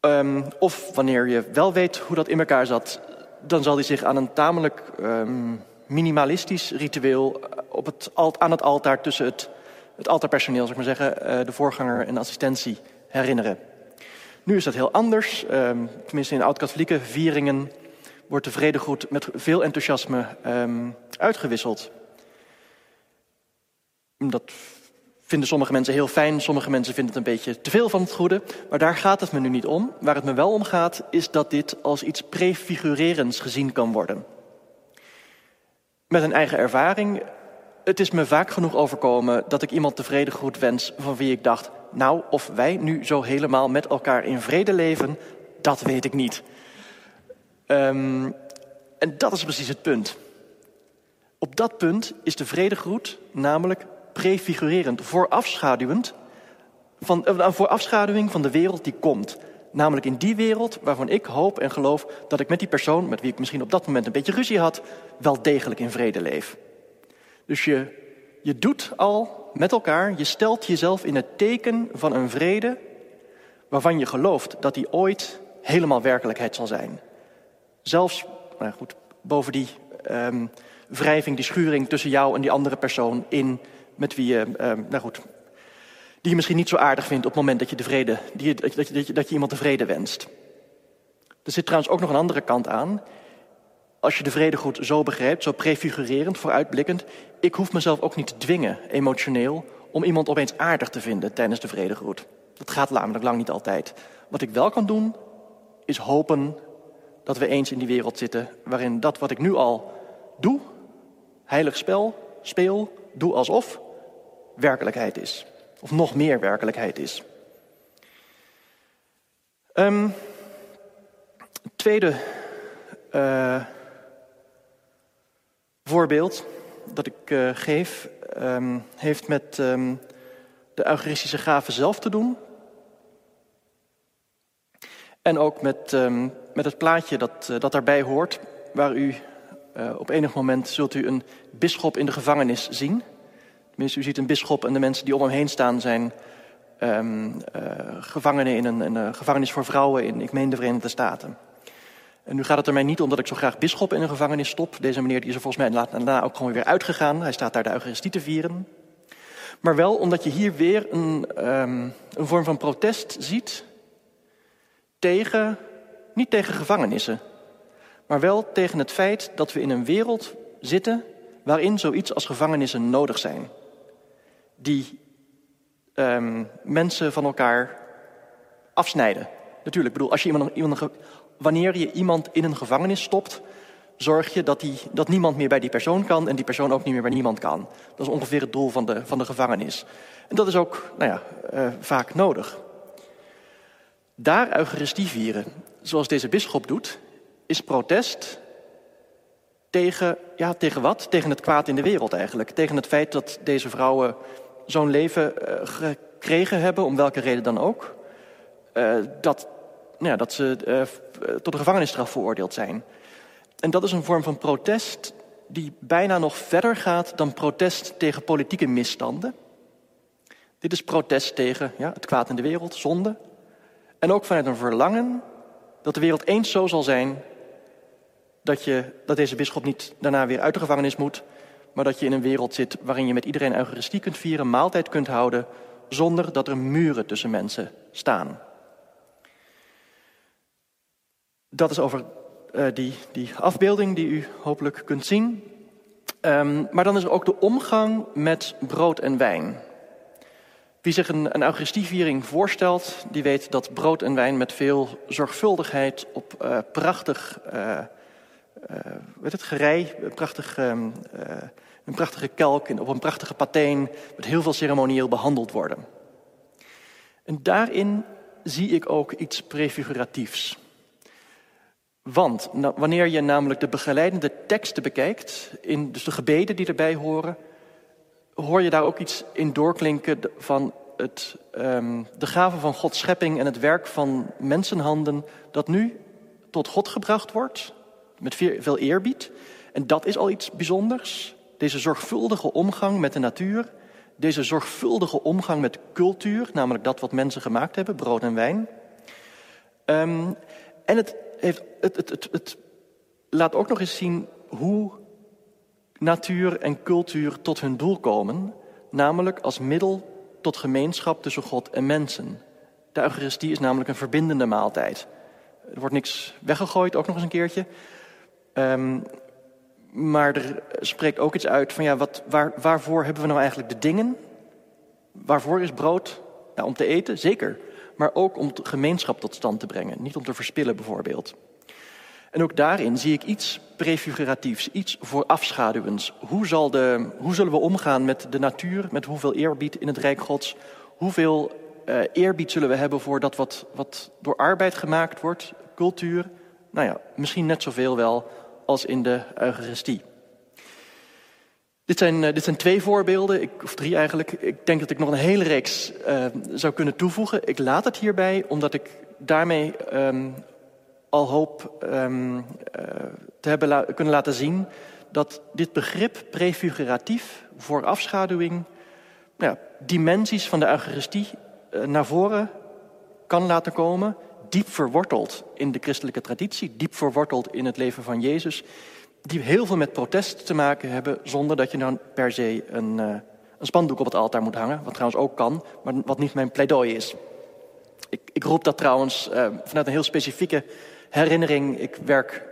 Um, of wanneer je wel weet hoe dat in elkaar zat, dan zal hij zich aan een tamelijk um, minimalistisch ritueel op het, aan het altaar tussen het, het altaarpersoneel, zeg maar zeggen, uh, de voorganger en de assistentie herinneren. Nu is dat heel anders. Um, tenminste, in oud-katholieke vieringen wordt de vredegroet met veel enthousiasme um, uitgewisseld. Dat vinden sommige mensen heel fijn, sommige mensen vinden het een beetje te veel van het goede. Maar daar gaat het me nu niet om. Waar het me wel om gaat, is dat dit als iets prefigurerends gezien kan worden. Met een eigen ervaring. Het is me vaak genoeg overkomen dat ik iemand tevreden goed wens van wie ik dacht, nou, of wij nu zo helemaal met elkaar in vrede leven, dat weet ik niet. Um, en dat is precies het punt. Op dat punt is de vredegroet namelijk prefigurerend, voorafschaduwend, van, uh, voorafschaduwing van de wereld die komt. Namelijk in die wereld waarvan ik hoop en geloof dat ik met die persoon, met wie ik misschien op dat moment een beetje ruzie had, wel degelijk in vrede leef. Dus je, je doet al met elkaar, je stelt jezelf in het teken van een vrede waarvan je gelooft dat die ooit helemaal werkelijkheid zal zijn. Zelfs, nou goed, boven die um, wrijving, die schuring tussen jou en die andere persoon in met wie je, uh, nou goed, die je misschien niet zo aardig vindt op het moment dat je, die, dat, je, dat, je, dat je iemand de vrede wenst. Er zit trouwens ook nog een andere kant aan. Als je de vrede goed zo begrijpt, zo prefigurerend, vooruitblikkend, ik hoef mezelf ook niet te dwingen, emotioneel, om iemand opeens aardig te vinden tijdens de vredegroet. Dat gaat namelijk lang niet altijd. Wat ik wel kan doen, is hopen dat we eens in die wereld zitten waarin dat wat ik nu al doe, heilig spel, speel, doe alsof, werkelijkheid is. Of nog meer werkelijkheid is. Um, tweede uh, voorbeeld dat ik uh, geef, um, heeft met um, de Eucharistische gave zelf te doen. En ook met, met het plaatje dat, uh, dat daarbij hoort, waar u op enig moment zult u een bisschop in de gevangenis zien. Tenminste, u ziet een bisschop en de mensen die om hem heen staan zijn um, uh, gevangenen in een, gevangenis voor vrouwen in, ik meen, de Verenigde Staten. En nu gaat het er mij niet om dat ik zo graag bisschop in een gevangenis stop. Deze meneer die is er volgens mij daarna ook gewoon weer uitgegaan. Hij staat daar de Eucharistie te vieren. Maar wel omdat je hier weer een, um, een vorm van protest ziet tegen, niet tegen gevangenissen, maar wel tegen het feit dat we in een wereld zitten waarin zoiets als gevangenissen nodig zijn. Die um, mensen van elkaar afsnijden. Natuurlijk, bedoel, als je iemand, iemand, wanneer je iemand in een gevangenis stopt, zorg je dat, die, dat niemand meer bij die persoon kan en die persoon ook niet meer bij niemand kan. Dat is ongeveer het doel van de, van de gevangenis. En dat is ook nou ja, uh, vaak nodig. Daar Eucharistie vieren, zoals deze bisschop doet, is protest tegen, ja, tegen wat? Tegen het kwaad in de wereld eigenlijk. Tegen het feit dat deze vrouwen zo'n leven uh, gekregen hebben, om welke reden dan ook. Uh, dat, nou ja, dat ze uh, tot een gevangenisstraf veroordeeld zijn. En dat is een vorm van protest die bijna nog verder gaat dan protest tegen politieke misstanden. Dit is protest tegen ja, het kwaad in de wereld, zonde. En ook vanuit een verlangen dat de wereld eens zo zal zijn dat, je, dat deze bisschop niet daarna weer uit de gevangenis moet, maar dat je in een wereld zit waarin je met iedereen Eucharistie kunt vieren, maaltijd kunt houden, zonder dat er muren tussen mensen staan. Dat is over uh, die, die afbeelding die u hopelijk kunt zien. Um, maar dan is er ook de omgang met brood en wijn. Wie zich een, een Eucharistieviering voorstelt, die weet dat brood en wijn met veel zorgvuldigheid op uh, prachtig, uh, het, gerei, prachtig, um, een prachtige kelk en op een prachtige pateen met heel veel ceremonieel behandeld worden. En daarin zie ik ook iets prefiguratiefs. Want wanneer je namelijk de begeleidende teksten bekijkt, in, dus de gebeden die erbij horen, hoor je daar ook iets in doorklinken van het, um, de gave van Gods schepping en het werk van mensenhanden, dat nu tot God gebracht wordt, met veel eerbied. En dat is al iets bijzonders. Deze zorgvuldige omgang met de natuur, deze zorgvuldige omgang met cultuur, namelijk dat wat mensen gemaakt hebben, brood en wijn. Um, en het, heeft, het, het, het, het laat ook nog eens zien hoe natuur en cultuur tot hun doel komen, namelijk als middel tot gemeenschap tussen God en mensen. De Eucharistie is namelijk een verbindende maaltijd. Er wordt niks weggegooid, ook nog eens een keertje. Um, maar er spreekt ook iets uit van ja, wat, waar, waarvoor hebben we nou eigenlijk de dingen? Waarvoor is brood? Nou, om te eten, zeker. Maar ook om gemeenschap tot stand te brengen. Niet om te verspillen bijvoorbeeld. En ook daarin zie ik iets prefiguratiefs, iets voorafschaduwends. Hoe, zal de, hoe zullen we omgaan met de natuur, met hoeveel eerbied in het Rijk Gods? Hoeveel uh, eerbied zullen we hebben voor dat wat, wat door arbeid gemaakt wordt, cultuur? Nou ja, misschien net zoveel wel als in de Eucharistie. Dit zijn, uh, dit zijn twee voorbeelden, of drie eigenlijk. Ik denk dat ik nog een hele reeks uh, zou kunnen toevoegen. Ik laat het hierbij, omdat ik daarmee um, al hoop um, uh, te hebben kunnen laten zien dat dit begrip prefiguratief, voorafschaduwing, nou ja, dimensies van de Eucharistie naar voren kan laten komen, diep verworteld in de christelijke traditie, diep verworteld in het leven van Jezus, die heel veel met protest te maken hebben, zonder dat je dan per se een, uh, een spandoek op het altaar moet hangen, wat trouwens ook kan, maar wat niet mijn pleidooi is. Ik, ik roep dat trouwens uh, vanuit een heel specifieke herinnering. Ik werk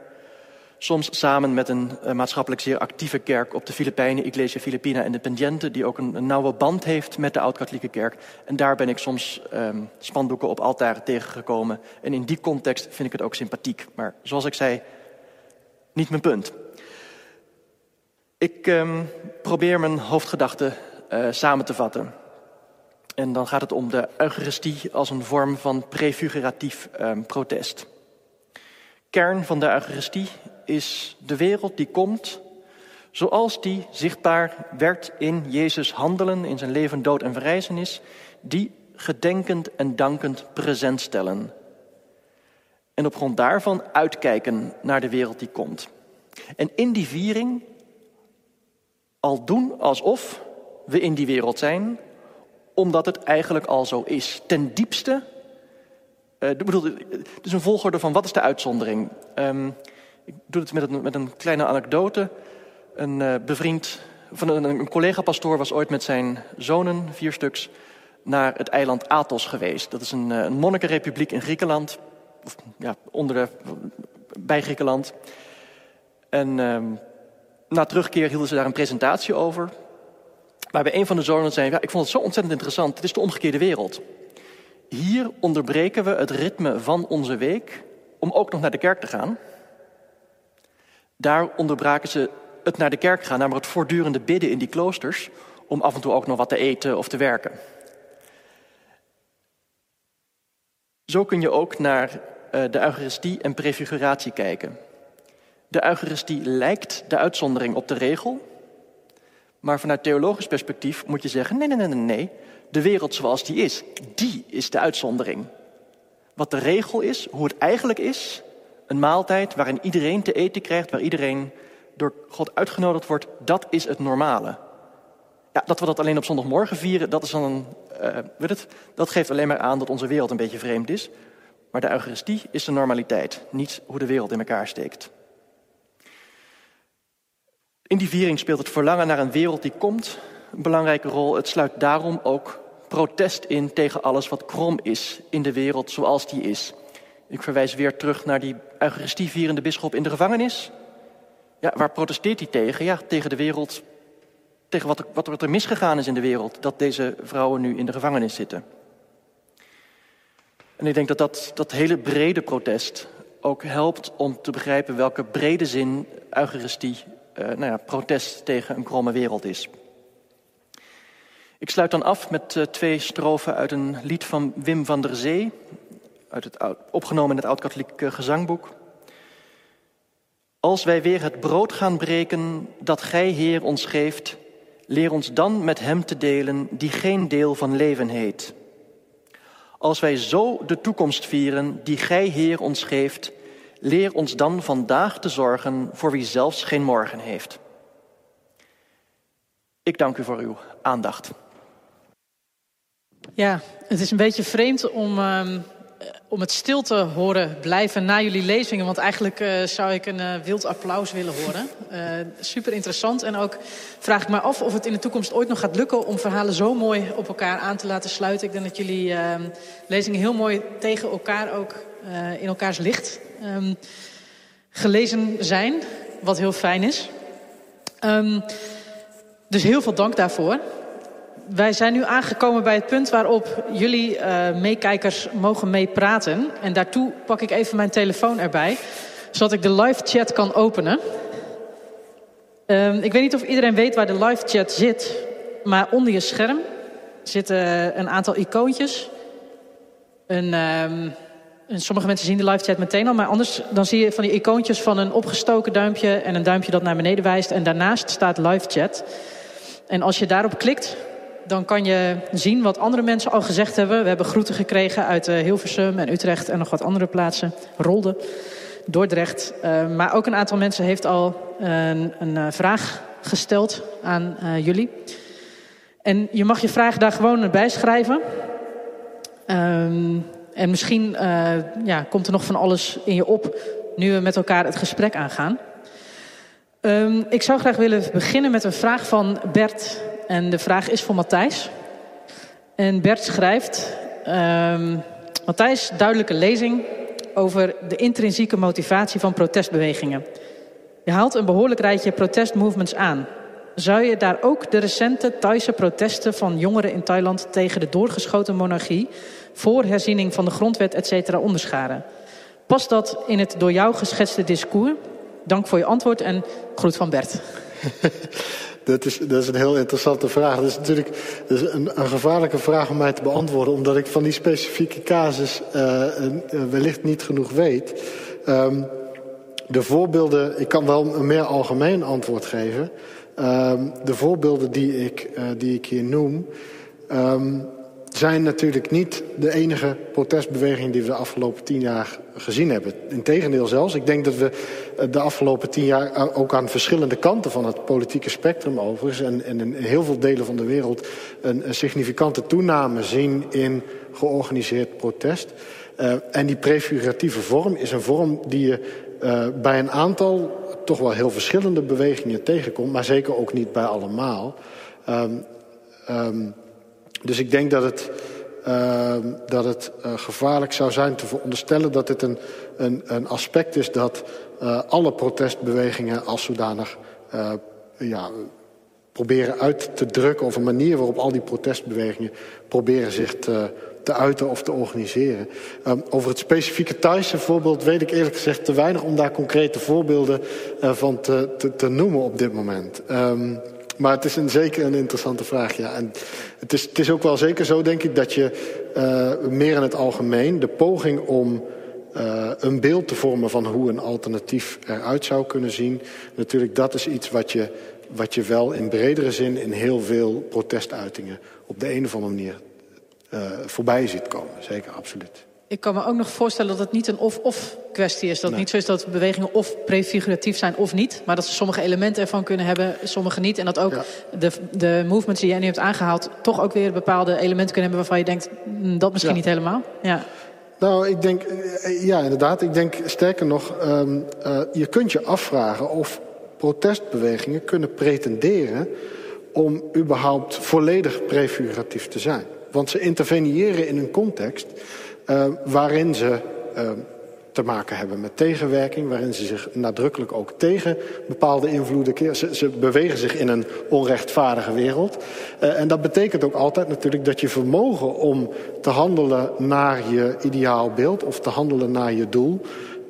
soms samen met een uh, maatschappelijk zeer actieve kerk op de Filipijnen, Iglesia Filipina Independiente, die ook een, nauwe band heeft met de Oud-Katholieke Kerk. En daar ben ik soms um, spandoeken op altaren tegengekomen. En in die context vind ik het ook sympathiek. Maar zoals ik zei, niet mijn punt. Ik um, probeer mijn hoofdgedachten uh, samen te vatten. En dan gaat het om de Eucharistie als een vorm van prefiguratief um, protest. Kern van de Eucharistie is de wereld die komt zoals die zichtbaar werd in Jezus handelen, in zijn leven, dood en verrijzenis, die gedenkend en dankend present stellen. En op grond daarvan uitkijken naar de wereld die komt. En in die viering al doen alsof we in die wereld zijn, omdat het eigenlijk al zo is. Ten diepste, uh, bedoel, het is een volgorde van wat is de uitzondering. Um, ik doe het met een, met een kleine anekdote. Een uh, bevriend, van een, een collega-pastoor was ooit met zijn zonen, vier stuks, naar het eiland Athos geweest. Dat is een, een monnikenrepubliek in Griekenland, of, ja, onder de, bij Griekenland. En um, na terugkeer hielden ze daar een presentatie over. Waarbij een van de zonen zei: ja, Ik vond het zo ontzettend interessant. Het is de omgekeerde wereld. Hier onderbreken we het ritme van onze week om ook nog naar de kerk te gaan. Daar onderbraken ze het naar de kerk gaan, namelijk het voortdurende bidden in die kloosters, om af en toe ook nog wat te eten of te werken. Zo kun je ook naar uh, de Eucharistie en prefiguratie kijken. De Eucharistie lijkt de uitzondering op de regel, maar vanuit theologisch perspectief moet je zeggen: nee, nee, nee, nee. De wereld zoals die is, die is de uitzondering. Wat de regel is, hoe het eigenlijk is, een maaltijd waarin iedereen te eten krijgt, waar iedereen door God uitgenodigd wordt, dat is het normale. Ja, dat we dat alleen op zondagmorgen vieren, dat, is dan een, weet het, dat geeft alleen maar aan dat onze wereld een beetje vreemd is. Maar de Eucharistie is de normaliteit, niet hoe de wereld in elkaar steekt. In die viering speelt het verlangen naar een wereld die komt een belangrijke rol. Het sluit daarom ook protest in tegen alles wat krom is in de wereld zoals die is. Ik verwijs weer terug naar die Eucharistievierende bisschop in de gevangenis. Ja, waar protesteert hij tegen? Ja, tegen de wereld, tegen wat er, misgegaan is in de wereld, dat deze vrouwen nu in de gevangenis zitten. En ik denk dat dat, dat hele brede protest ook helpt om te begrijpen welke brede zin Eucharistie uh, nou ja, protest tegen een kromme wereld is. Ik sluit dan af met uh, twee strofen uit een lied van Wim van der Zee, uit het, opgenomen in het Oud-Katholiek uh, Gezangboek. Als wij weer het brood gaan breken dat Gij, Heer, ons geeft, leer ons dan met Hem te delen die geen deel van leven heet. Als wij zo de toekomst vieren die Gij, Heer, ons geeft, Leer ons dan vandaag te zorgen voor wie zelfs geen morgen heeft. Ik dank u voor uw aandacht. Ja, het is een beetje vreemd om, uh, om het stil te horen blijven na jullie lezingen. Want eigenlijk uh, zou ik een uh, wild applaus willen horen. super interessant. En ook vraag ik me af of het in de toekomst ooit nog gaat lukken om verhalen zo mooi op elkaar aan te laten sluiten. Ik denk dat jullie ehm, lezingen heel mooi tegen elkaar ook in elkaars licht um, gelezen zijn. Wat heel fijn is. Um, dus heel veel dank daarvoor. Wij zijn nu aangekomen bij het punt waarop jullie uh, meekijkers mogen meepraten. En daartoe pak ik even mijn telefoon erbij. Zodat ik de live chat kan openen. Um, ik weet niet of iedereen weet waar de live chat zit. Maar onder je scherm zitten een aantal icoontjes. Een... Um, en sommige mensen zien de live chat meteen al, maar anders dan zie je van die icoontjes van een opgestoken duimpje en een duimpje dat naar beneden wijst. En daarnaast staat live chat. En als je daarop klikt, dan kan je zien wat andere mensen al gezegd hebben. We hebben groeten gekregen uit uh, Hilversum en Utrecht en nog wat andere plaatsen. Rolde, Dordrecht. Uh, maar ook een aantal mensen heeft al een, een vraag gesteld aan jullie. En je mag je vraag daar gewoon bij schrijven. Ehm, en misschien ja, komt er nog van alles in je op nu we met elkaar het gesprek aangaan. Um, ik zou graag willen beginnen met een vraag van Bert. En de vraag is voor Matthijs. En Bert schrijft... Um, Matthijs, duidelijke lezing over de intrinsieke motivatie van protestbewegingen. Je haalt een behoorlijk rijtje protestmovements aan. Zou je daar ook de recente Thaise protesten van jongeren in Thailand tegen de doorgeschoten monarchie voor herziening van de grondwet, et cetera, onderscharen. Past dat in het door jou geschetste discours? Dank voor je antwoord en groet van Bert. Dat is, dat is een heel interessante vraag. Dat is natuurlijk is een, een, gevaarlijke vraag om mij te beantwoorden, omdat ik van die specifieke casus uh, wellicht niet genoeg weet. Um, de voorbeelden, ik kan wel een meer algemeen antwoord geven. Um, de voorbeelden die ik, uh, die ik hier noem, um, zijn natuurlijk niet de enige protestbeweging die we de afgelopen tien jaar gezien hebben. Integendeel zelfs. Ik denk dat we eh, de afgelopen tien jaar eh, ook aan verschillende kanten van het politieke spectrum overigens en, en in heel veel delen van de wereld een, significante toename zien in georganiseerd protest. Uh, en die prefiguratieve vorm is een vorm die je bij een aantal toch wel heel verschillende bewegingen tegenkomt, maar zeker ook niet bij allemaal. Um, dus ik denk dat het, uh, dat het uh, gevaarlijk zou zijn te veronderstellen dat dit een, een, een aspect is dat uh, alle protestbewegingen als zodanig ja, proberen uit te drukken... of een manier waarop al die protestbewegingen proberen zich te, te uiten of te organiseren. Um, over het specifieke Thaise voorbeeld weet ik eerlijk gezegd te weinig... om daar concrete voorbeelden van te, te, noemen op dit moment. Um, maar het is een, zeker een interessante vraag, ja. En het is, het is ook wel zeker zo, denk ik, dat je uh, meer in het algemeen... de poging om uh, een beeld te vormen van hoe een alternatief eruit zou kunnen zien... natuurlijk, dat is iets wat je, wat je wel in bredere zin in heel veel protestuitingen... op de een of andere manier uh, voorbij ziet komen. Zeker, absoluut. Ik kan me ook nog voorstellen dat het niet een of-of kwestie is. Dat nee. niet zo is dat bewegingen of prefiguratief zijn of niet. Maar dat ze sommige elementen ervan kunnen hebben, sommige niet. En dat ook ja. de, de movements die jij nu hebt aangehaald... toch ook weer bepaalde elementen kunnen hebben waarvan je denkt... dat misschien ja. niet helemaal. Ja. Nou, ik denk, ja inderdaad. Ik denk sterker nog, um, uh, je kunt je afvragen of protestbewegingen kunnen pretenderen... om überhaupt volledig prefiguratief te zijn. Want ze interveneren in een context uh, waarin ze uh, te maken hebben met tegenwerking, waarin ze zich nadrukkelijk ook tegen bepaalde invloeden keren. Ze, bewegen zich in een onrechtvaardige wereld. Uh, en dat betekent ook altijd natuurlijk dat je vermogen om te handelen naar je ideaalbeeld of te handelen naar je doel,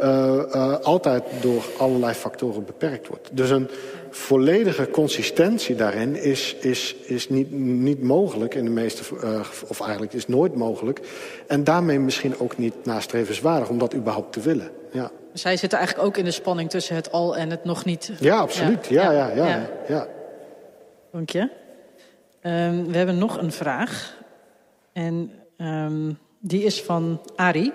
uh, uh, altijd door allerlei factoren beperkt wordt. Dus een volledige consistentie daarin is, is, is niet, niet mogelijk in de meeste, uh, of eigenlijk is nooit mogelijk. En daarmee misschien ook niet nastrevenswaardig om dat überhaupt te willen. Ja. Zij zitten eigenlijk ook in de spanning tussen het al en het nog niet. Ja, absoluut. Ja, ja, ja. ja. Dank je. Um, we hebben nog een vraag. En um, die is van Ari.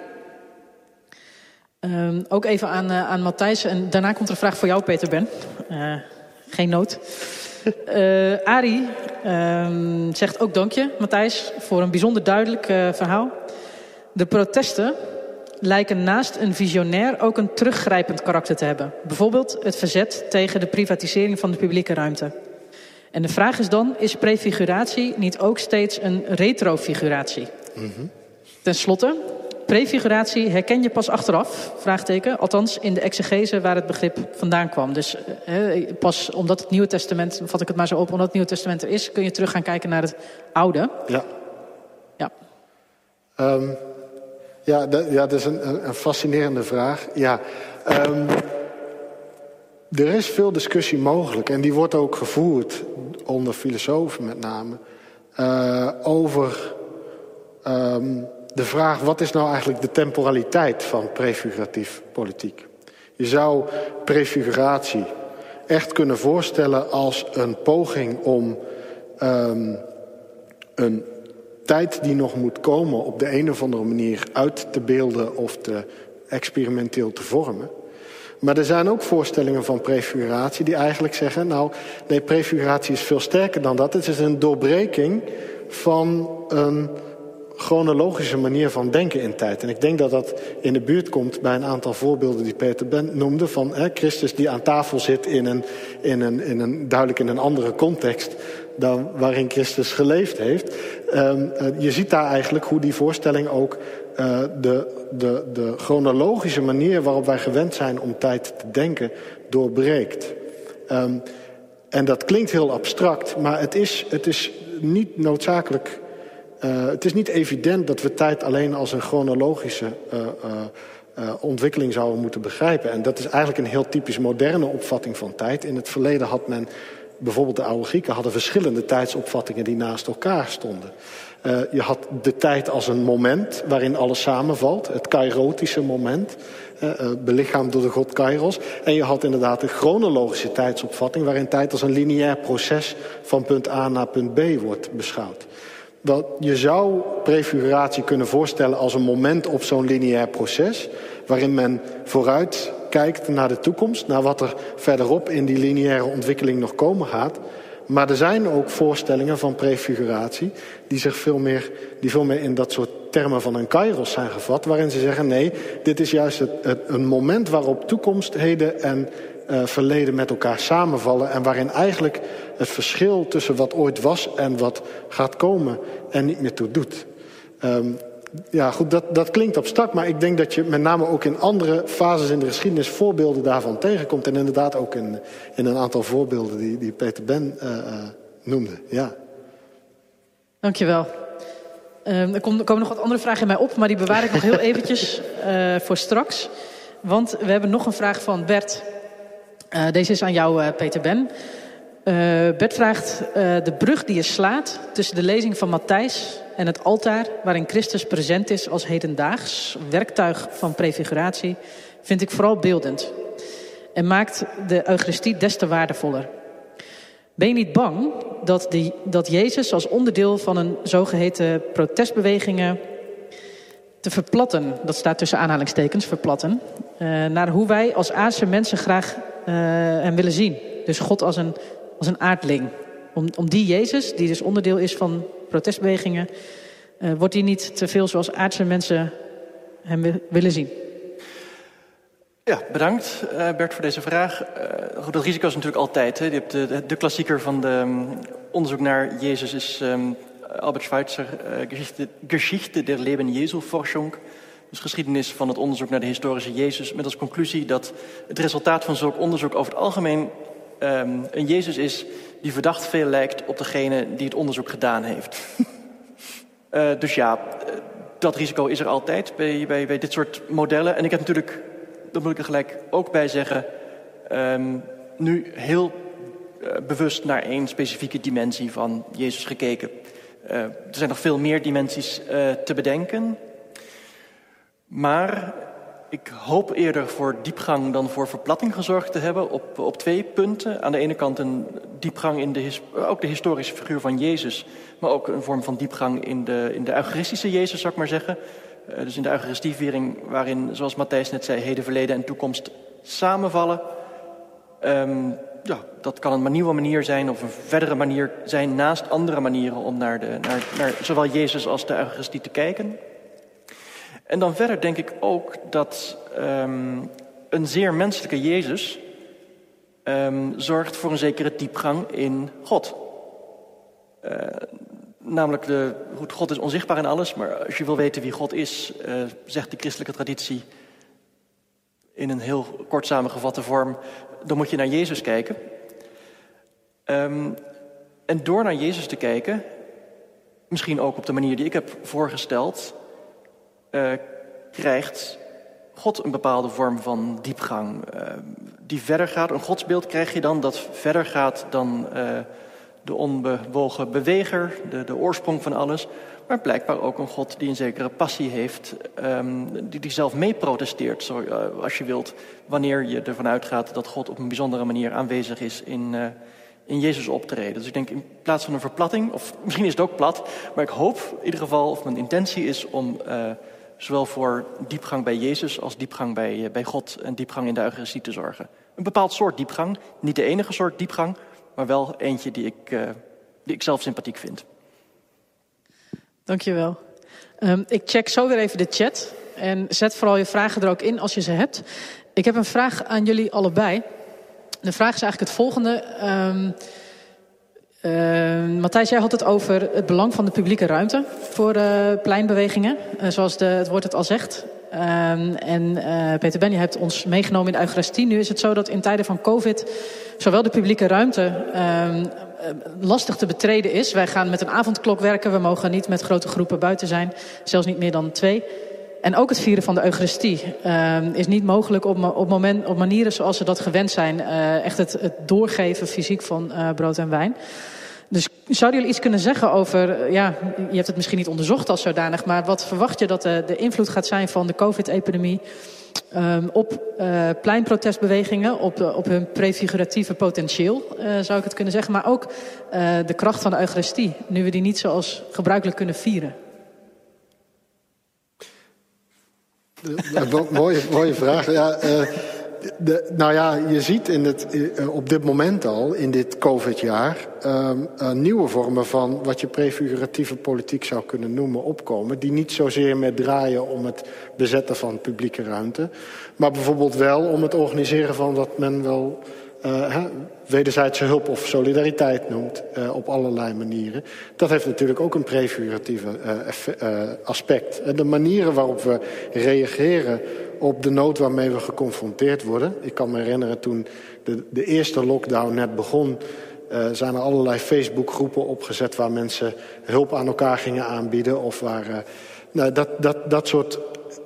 Um, ook even aan, uh, aan Matthijs. En daarna komt er een vraag voor jou, Peter Ben. Uh, geen nood. Uh, Arie uh, zegt ook dank je, Matthijs, voor een bijzonder duidelijk uh, verhaal. De protesten lijken naast een visionair ook een teruggrijpend karakter te hebben. Bijvoorbeeld het verzet tegen de privatisering van de publieke ruimte. En de vraag is dan, is prefiguratie niet ook steeds een retrofiguratie? Mm -hmm. Ten slotte, Prefiguratie herken je pas achteraf, vraagteken. Althans in de exegese waar het begrip vandaan kwam. Dus eh, pas omdat het Nieuwe Testament, vat ik het maar zo op, omdat het Nieuwe Testament er is, kun je terug gaan kijken naar het Oude. Ja. Ja. Um, ja, dat, ja, dat is een, een fascinerende vraag. Ja. Um, er is veel discussie mogelijk en die wordt ook gevoerd onder filosofen met name uh, over. Um, de vraag wat is nou eigenlijk de temporaliteit van prefiguratief politiek. Je zou prefiguratie echt kunnen voorstellen als een poging om um, een tijd die nog moet komen op de een of andere manier uit te beelden of te experimenteel te vormen. Maar er zijn ook voorstellingen van prefiguratie die eigenlijk zeggen, nou nee, prefiguratie is veel sterker dan dat. Het is een doorbreking van een chronologische manier van denken in tijd. En ik denk dat dat in de buurt komt bij een aantal voorbeelden die Peter Bent noemde. Van hè, Christus die aan tafel zit in een, in, een, in een, duidelijk in een andere context dan waarin Christus geleefd heeft. Um, je ziet daar eigenlijk hoe die voorstelling ook uh, de, de, de chronologische manier waarop wij gewend zijn om tijd te denken doorbreekt. Um, en dat klinkt heel abstract, maar het is, het is niet noodzakelijk uh, het is niet evident dat we tijd alleen als een chronologische uh, uh, ontwikkeling zouden moeten begrijpen. En dat is eigenlijk een heel typisch moderne opvatting van tijd. In het verleden had men, bijvoorbeeld de oude Grieken, hadden verschillende tijdsopvattingen die naast elkaar stonden. je had de tijd als een moment waarin alles samenvalt, het kairotische moment, belichaamd door de god Kairos. En je had inderdaad een chronologische tijdsopvatting waarin tijd als een lineair proces van punt A naar punt B wordt beschouwd. Dat je zou prefiguratie kunnen voorstellen als een moment op zo'n lineair proces, waarin men vooruit kijkt naar de toekomst, naar wat er verderop in die lineaire ontwikkeling nog komen gaat. Maar er zijn ook voorstellingen van prefiguratie die zich veel meer, die veel meer in dat soort termen van een kairos zijn gevat, waarin ze zeggen nee, dit is juist het, een moment waarop toekomst, heden en uh, verleden met elkaar samenvallen en waarin eigenlijk het verschil tussen wat ooit was en wat gaat komen er niet meer toe doet. Um, ja, goed, dat, dat klinkt abstract, maar ik denk dat je met name ook in andere fases in de geschiedenis voorbeelden daarvan tegenkomt. En inderdaad ook in, in een aantal voorbeelden die, die Peter Ben uh, uh, noemde. Ja. Dankjewel. Uh, er komen nog wat andere vragen in mij op, maar die bewaar ik nog heel eventjes voor straks. Want we hebben nog een vraag van Bert. Uh, deze is aan jou, uh, Peter Ben. Bert vraagt, de brug die je slaat tussen de lezing van Matthijs en het altaar waarin Christus present is als hedendaags werktuig van prefiguratie vind ik vooral beeldend en maakt de Eucharistie des te waardevoller. Ben je niet bang dat, die, dat Jezus als onderdeel van een zogeheten protestbewegingen te verplatten, dat staat tussen aanhalingstekens, verplatten, naar hoe wij als aardse mensen graag hem willen zien. Dus God als een, als een aardling. Om, om die Jezus, die dus onderdeel is van protestbewegingen, uh, wordt die niet te veel zoals aardse mensen hem willen zien? Ja, bedankt uh, Bert voor deze vraag. Goed, dat risico is natuurlijk altijd. Hè. Je hebt de, de, klassieker van de um, onderzoek naar Jezus is um, Albert Schweitzer, uh, Geschichte, Geschichte der Leben Jesu Forschung. Geschiedenis van het onderzoek naar de historische Jezus. Met als conclusie dat het resultaat van zulk onderzoek over het algemeen um, een Jezus is die verdacht veel lijkt op degene die het onderzoek gedaan heeft. uh, dus ja, dat risico is er altijd bij, bij, bij dit soort modellen. En ik heb natuurlijk, dat moet ik er gelijk ook bij zeggen, um, nu heel uh, bewust naar één specifieke dimensie van Jezus gekeken. Er zijn nog veel meer dimensies te bedenken. Maar ik hoop eerder voor diepgang dan voor verplatting gezorgd te hebben op, op twee punten. Aan de ene kant een diepgang in de, ook de historische figuur van Jezus, maar ook een vorm van diepgang in de, in de eucharistische Jezus, zou ik maar zeggen. Uh, dus in de eucharistieviering waarin, zoals Matthijs net zei, heden, verleden en toekomst samenvallen. Um, ja, dat kan een nieuwe manier zijn of een verdere manier zijn naast andere manieren om naar, de, naar, naar zowel Jezus als de eucharistie te kijken. En dan verder denk ik ook dat um, een zeer menselijke Jezus um, zorgt voor een zekere diepgang in God. Uh, namelijk, de, God is onzichtbaar in alles, maar als je wil weten wie God is, uh, zegt de christelijke traditie in een heel kort samengevatte vorm, dan moet je naar Jezus kijken. Um, en door naar Jezus te kijken, misschien ook op de manier die ik heb voorgesteld, uh, krijgt God een bepaalde vorm van diepgang. Uh, die verder gaat. Een godsbeeld krijg je dan dat verder gaat dan uh, de onbewogen beweger, de, de, oorsprong van alles. Maar blijkbaar ook een God die een zekere passie heeft, um, die, die zelf mee protesteert, zo, als je wilt, wanneer je ervan uitgaat dat God op een bijzondere manier aanwezig is in, in Jezus optreden. Dus ik denk in plaats van een verplatting, of misschien is het ook plat, maar ik hoop in ieder geval, of mijn intentie is om zowel voor diepgang bij Jezus als diepgang bij, bij God en diepgang in de Eucharistie te zorgen. Een bepaald soort diepgang, niet de enige soort diepgang, maar wel eentje die ik, uh, die ik zelf sympathiek vind. Dankjewel. Um, ik check zo weer even de chat en zet vooral je vragen er ook in als je ze hebt. Ik heb een vraag aan jullie allebei. De vraag is eigenlijk het volgende. Um, Uh, Matthijs, jij had het over het belang van de publieke ruimte voor uh, pleinbewegingen, uh, zoals de, het woord het al zegt. en Peter Ben, je hebt ons meegenomen in de Eucharistie. Nu is het zo dat in tijden van COVID zowel de publieke ruimte lastig te betreden is. Wij gaan met een avondklok werken, we mogen niet met grote groepen buiten zijn, zelfs niet meer dan twee. En ook het vieren van de Eucharistie is niet mogelijk op, op, moment, op manieren zoals ze dat gewend zijn. echt het doorgeven fysiek van brood en wijn. Dus zouden jullie iets kunnen zeggen over, ja, je hebt het misschien niet onderzocht als zodanig, maar wat verwacht je dat de, de invloed gaat zijn van de COVID-epidemie um, op uh, pleinprotestbewegingen, op, op hun prefiguratieve potentieel, zou ik het kunnen zeggen. Maar ook de kracht van de Eucharistie, nu we die niet zoals gebruikelijk kunnen vieren. Ja, mooie, mooie vraag. Ja, nou ja, je ziet in het, op dit moment al, in dit COVID-jaar, um, nieuwe vormen van wat je prefiguratieve politiek zou kunnen noemen opkomen. Die niet zozeer met draaien om het bezetten van publieke ruimte. Maar bijvoorbeeld wel om het organiseren van wat men wel uh, wederzijdse hulp of solidariteit noemt. Op allerlei manieren. Dat heeft natuurlijk ook een prefiguratieve aspect. De manieren waarop we reageren op de nood waarmee we geconfronteerd worden. Ik kan me herinneren toen de, de eerste lockdown net begon... Uh, zijn er allerlei Facebookgroepen opgezet... waar mensen hulp aan elkaar gingen aanbieden. Of waar, uh, nou, dat, dat, dat soort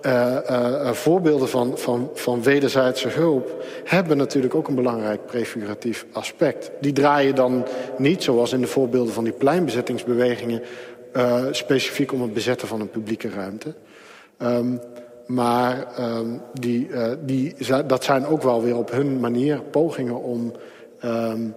uh, voorbeelden van, van, van wederzijdse hulp... hebben natuurlijk ook een belangrijk prefiguratief aspect. Die draaien dan niet, zoals in de voorbeelden van die pleinbezettingsbewegingen... specifiek om het bezetten van een publieke ruimte... Um, maar um, die, uh, die, dat zijn ook wel weer op hun manier pogingen om um,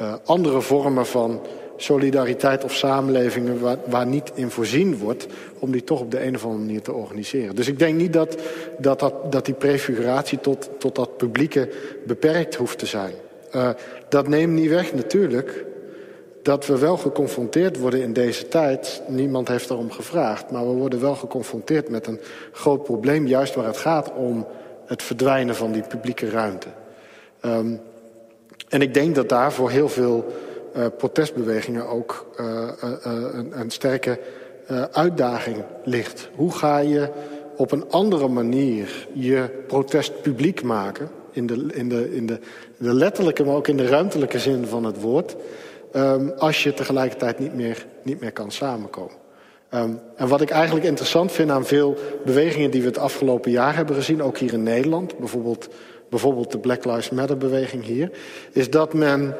uh, andere vormen van solidariteit of samenlevingen waar, waar, niet in voorzien wordt, om die toch op de een of andere manier te organiseren. Dus ik denk niet dat, dat, dat, dat die prefiguratie tot, tot dat publieke beperkt hoeft te zijn. Uh, dat neemt niet weg natuurlijk dat we wel geconfronteerd worden in deze tijd. Niemand heeft erom gevraagd, maar we worden wel geconfronteerd met een groot probleem, juist waar het gaat om het verdwijnen van die publieke ruimte. Um, en ik denk dat daar voor heel veel uh, protestbewegingen ook uh, uh, een, een, sterke uitdaging ligt. Hoe ga je op een andere manier je protest publiek maken, in de, in de, in de, de letterlijke, maar ook in de ruimtelijke zin van het woord, um, als je tegelijkertijd niet meer, niet meer kan samenkomen. Um, en wat ik eigenlijk interessant vind aan veel bewegingen die we het afgelopen jaar hebben gezien, ook hier in Nederland, bijvoorbeeld, bijvoorbeeld de Black Lives Matter beweging hier, is dat men,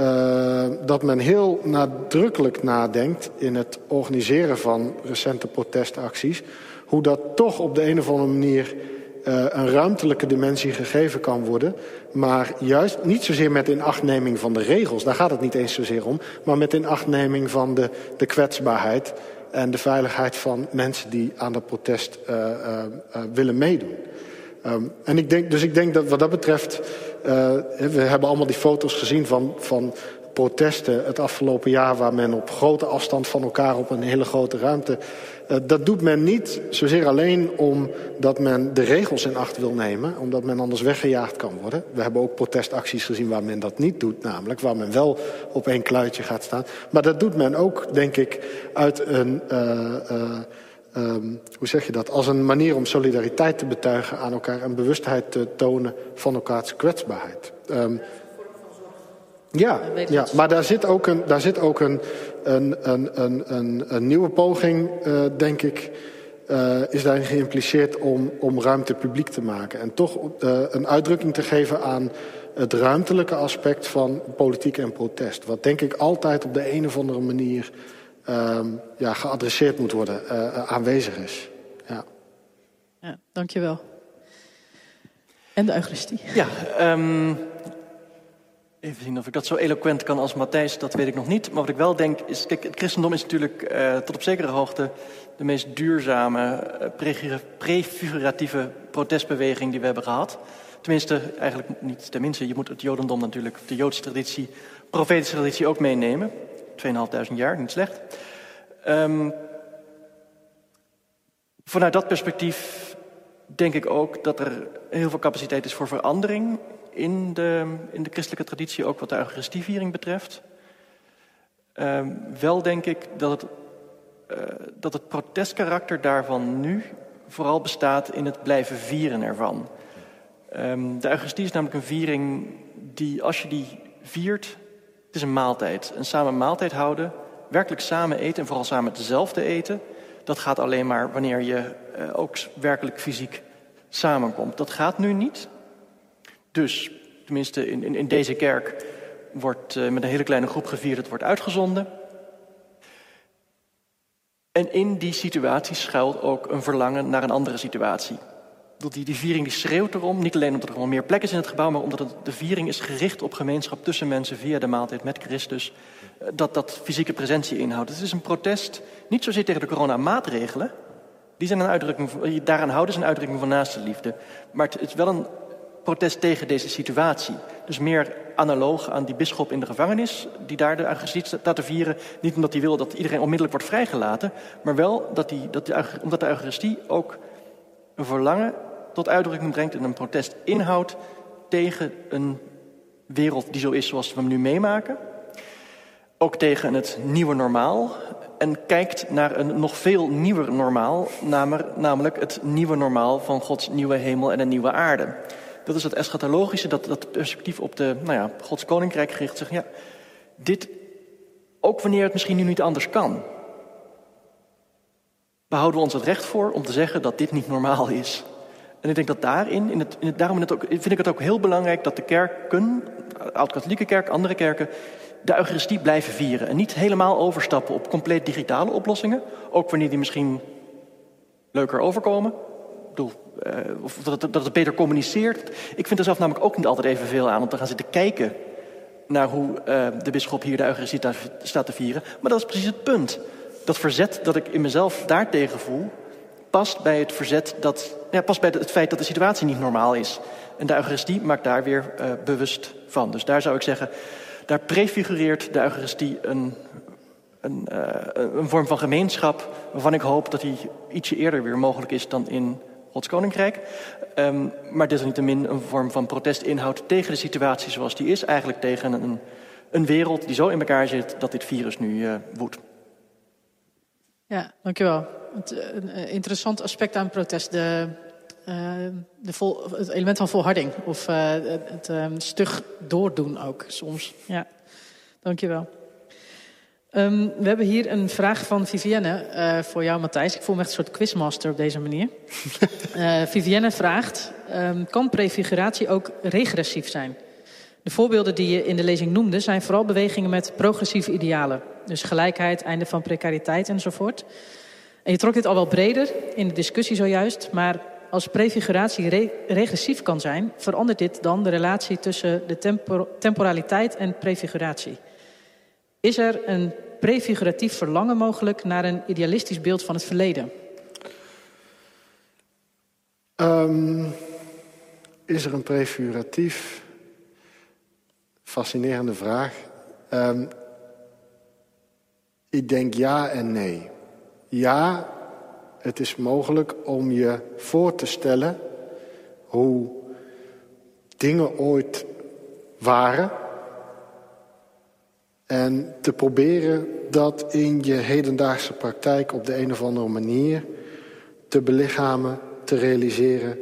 uh, dat men heel nadrukkelijk nadenkt in het organiseren van recente protestacties, hoe dat toch op de een of andere manier een ruimtelijke dimensie gegeven kan worden. Maar juist niet zozeer met inachtneming van de regels, daar gaat het niet eens zozeer om. Maar met inachtneming van de, de kwetsbaarheid en de veiligheid van mensen die aan dat protest uh, uh, willen meedoen. Um, en ik denk, dus ik denk dat wat dat betreft, we hebben allemaal die foto's gezien van, van protesten het afgelopen jaar... waar men op grote afstand van elkaar op een hele grote ruimte... Uh, dat doet men niet zozeer alleen omdat men de regels in acht wil nemen... omdat men anders weggejaagd kan worden. We hebben ook protestacties gezien waar men dat niet doet namelijk... waar men wel op één kluitje gaat staan. Maar dat doet men ook, denk ik, uit een... Uh, uh, Um, hoe zeg je dat? Als een manier om solidariteit te betuigen aan elkaar en bewustheid te tonen van elkaars kwetsbaarheid. Um, ja, ja, maar daar zit ook een, daar zit ook een, een, een, een, een nieuwe poging, uh, denk ik, uh, is daarin geïmpliceerd om, om ruimte publiek te maken. En toch uh, een uitdrukking te geven aan het ruimtelijke aspect van politiek en protest. Wat denk ik altijd op de een of andere manier ja, geadresseerd moet worden, aanwezig is. Ja. ja, dankjewel. En de Eucharistie. Ja, um, Even zien of ik dat zo eloquent kan als Matthijs, dat weet ik nog niet. Maar wat ik wel denk is, kijk, het christendom is natuurlijk uh, tot op zekere hoogte de meest duurzame, uh, prefiguratieve protestbeweging die we hebben gehad. Tenminste, eigenlijk niet tenminste, je moet het jodendom natuurlijk, de joodse traditie, profetische traditie ook meenemen. 2.500 jaar, niet slecht. Um, vanuit dat perspectief denk ik ook dat er heel veel capaciteit is voor verandering in de, in de christelijke traditie, ook wat de Eucharistieviering betreft. Uh, wel denk ik dat het, uh, dat het protestkarakter daarvan nu vooral bestaat in het blijven vieren ervan. Um, de Eucharistie is namelijk een viering die, als je die viert, het is een maaltijd. Een samen maaltijd houden, werkelijk samen eten en vooral samen dezelfde eten. Dat gaat alleen maar wanneer je uh, ook werkelijk fysiek samenkomt. Dat gaat nu niet. Dus, tenminste in, in, deze kerk wordt uh, met een hele kleine groep gevierd, het wordt uitgezonden. En in die situatie schuilt ook een verlangen naar een andere situatie. die, die viering die schreeuwt erom, niet alleen omdat er gewoon meer plek is in het gebouw, maar omdat de viering is gericht op gemeenschap tussen mensen via de maaltijd met Christus, eh, dat dat fysieke presentie inhoudt. Het is een protest, niet zozeer tegen de coronamaatregelen, die zijn een uitdrukking, daaraan houden is een uitdrukking van naaste liefde, maar het is wel een protest tegen deze situatie. Dus meer analoog aan die bisschop in de gevangenis, die daar de Eucharistie staat te vieren. Niet omdat hij wil dat iedereen onmiddellijk wordt vrijgelaten, maar wel dat die, dat omdat de Eucharistie ook een verlangen tot uitdrukking brengt en een protest inhoudt tegen een wereld die zo is zoals we hem nu meemaken. Ook tegen het nieuwe normaal. En kijkt naar een nog veel nieuwer normaal, namelijk het nieuwe normaal van Gods nieuwe hemel en een nieuwe aarde. Dat is het eschatologische, dat, dat perspectief op de, nou ja, Gods koninkrijk gericht. Zeg, ja, dit, ook wanneer het misschien nu niet anders kan, behouden we ons het recht voor om te zeggen dat dit niet normaal is. En ik denk dat daarin, in het, in het, daarom ook, vind ik het ook heel belangrijk dat de kerken, oud-katholieke kerk, andere kerken, de Eucharistie blijven vieren. En niet helemaal overstappen op compleet digitale oplossingen. Ook wanneer die misschien leuker overkomen. Ik bedoel, uh, of dat het, dat beter communiceert. Ik vind er zelf namelijk ook niet altijd evenveel aan om te gaan zitten kijken naar hoe uh, de bisschop hier de Eucharistie staat te vieren. Maar dat is precies het punt. Dat verzet dat ik in mezelf daartegen voel, past bij het verzet dat, ja, past bij het feit dat de situatie niet normaal is. En de Eucharistie maakt daar weer uh, bewust van. Dus daar zou ik zeggen, daar prefigureert de Eucharistie een, een, een vorm van gemeenschap waarvan ik hoop dat die ietsje eerder weer mogelijk is dan in Gods Koninkrijk. Um, maar desalniettemin een vorm van protest inhoudt tegen de situatie zoals die is. Eigenlijk tegen een, een wereld die zo in elkaar zit dat dit virus nu uh, woedt. Ja, dankjewel. Het, eh, een interessant aspect aan protest. De, uh, de vol, het element van volharding. Of uh, het um, stug doordoen ook soms. Ja, dankjewel. Um, we hebben hier een vraag van Vivienne uh, voor jou, Matthijs. Ik voel me echt een soort quizmaster op deze manier. uh, Vivienne vraagt: um, Kan prefiguratie ook regressief zijn? De voorbeelden die je in de lezing noemde zijn vooral bewegingen met progressieve idealen. Dus gelijkheid, einde van precariteit enzovoort. En je trok dit al wel breder in de discussie zojuist, maar als prefiguratie re regressief kan zijn, verandert dit dan de relatie tussen de tempor temporaliteit en prefiguratie. Is er een prefiguratief verlangen mogelijk naar een idealistisch beeld van het verleden? Um, is er een prefiguratief? Fascinerende vraag. Um, ik denk ja en nee. Ja, het is mogelijk om je voor te stellen hoe dingen ooit waren en te proberen dat in je hedendaagse praktijk op de een of andere manier te belichamen, te realiseren.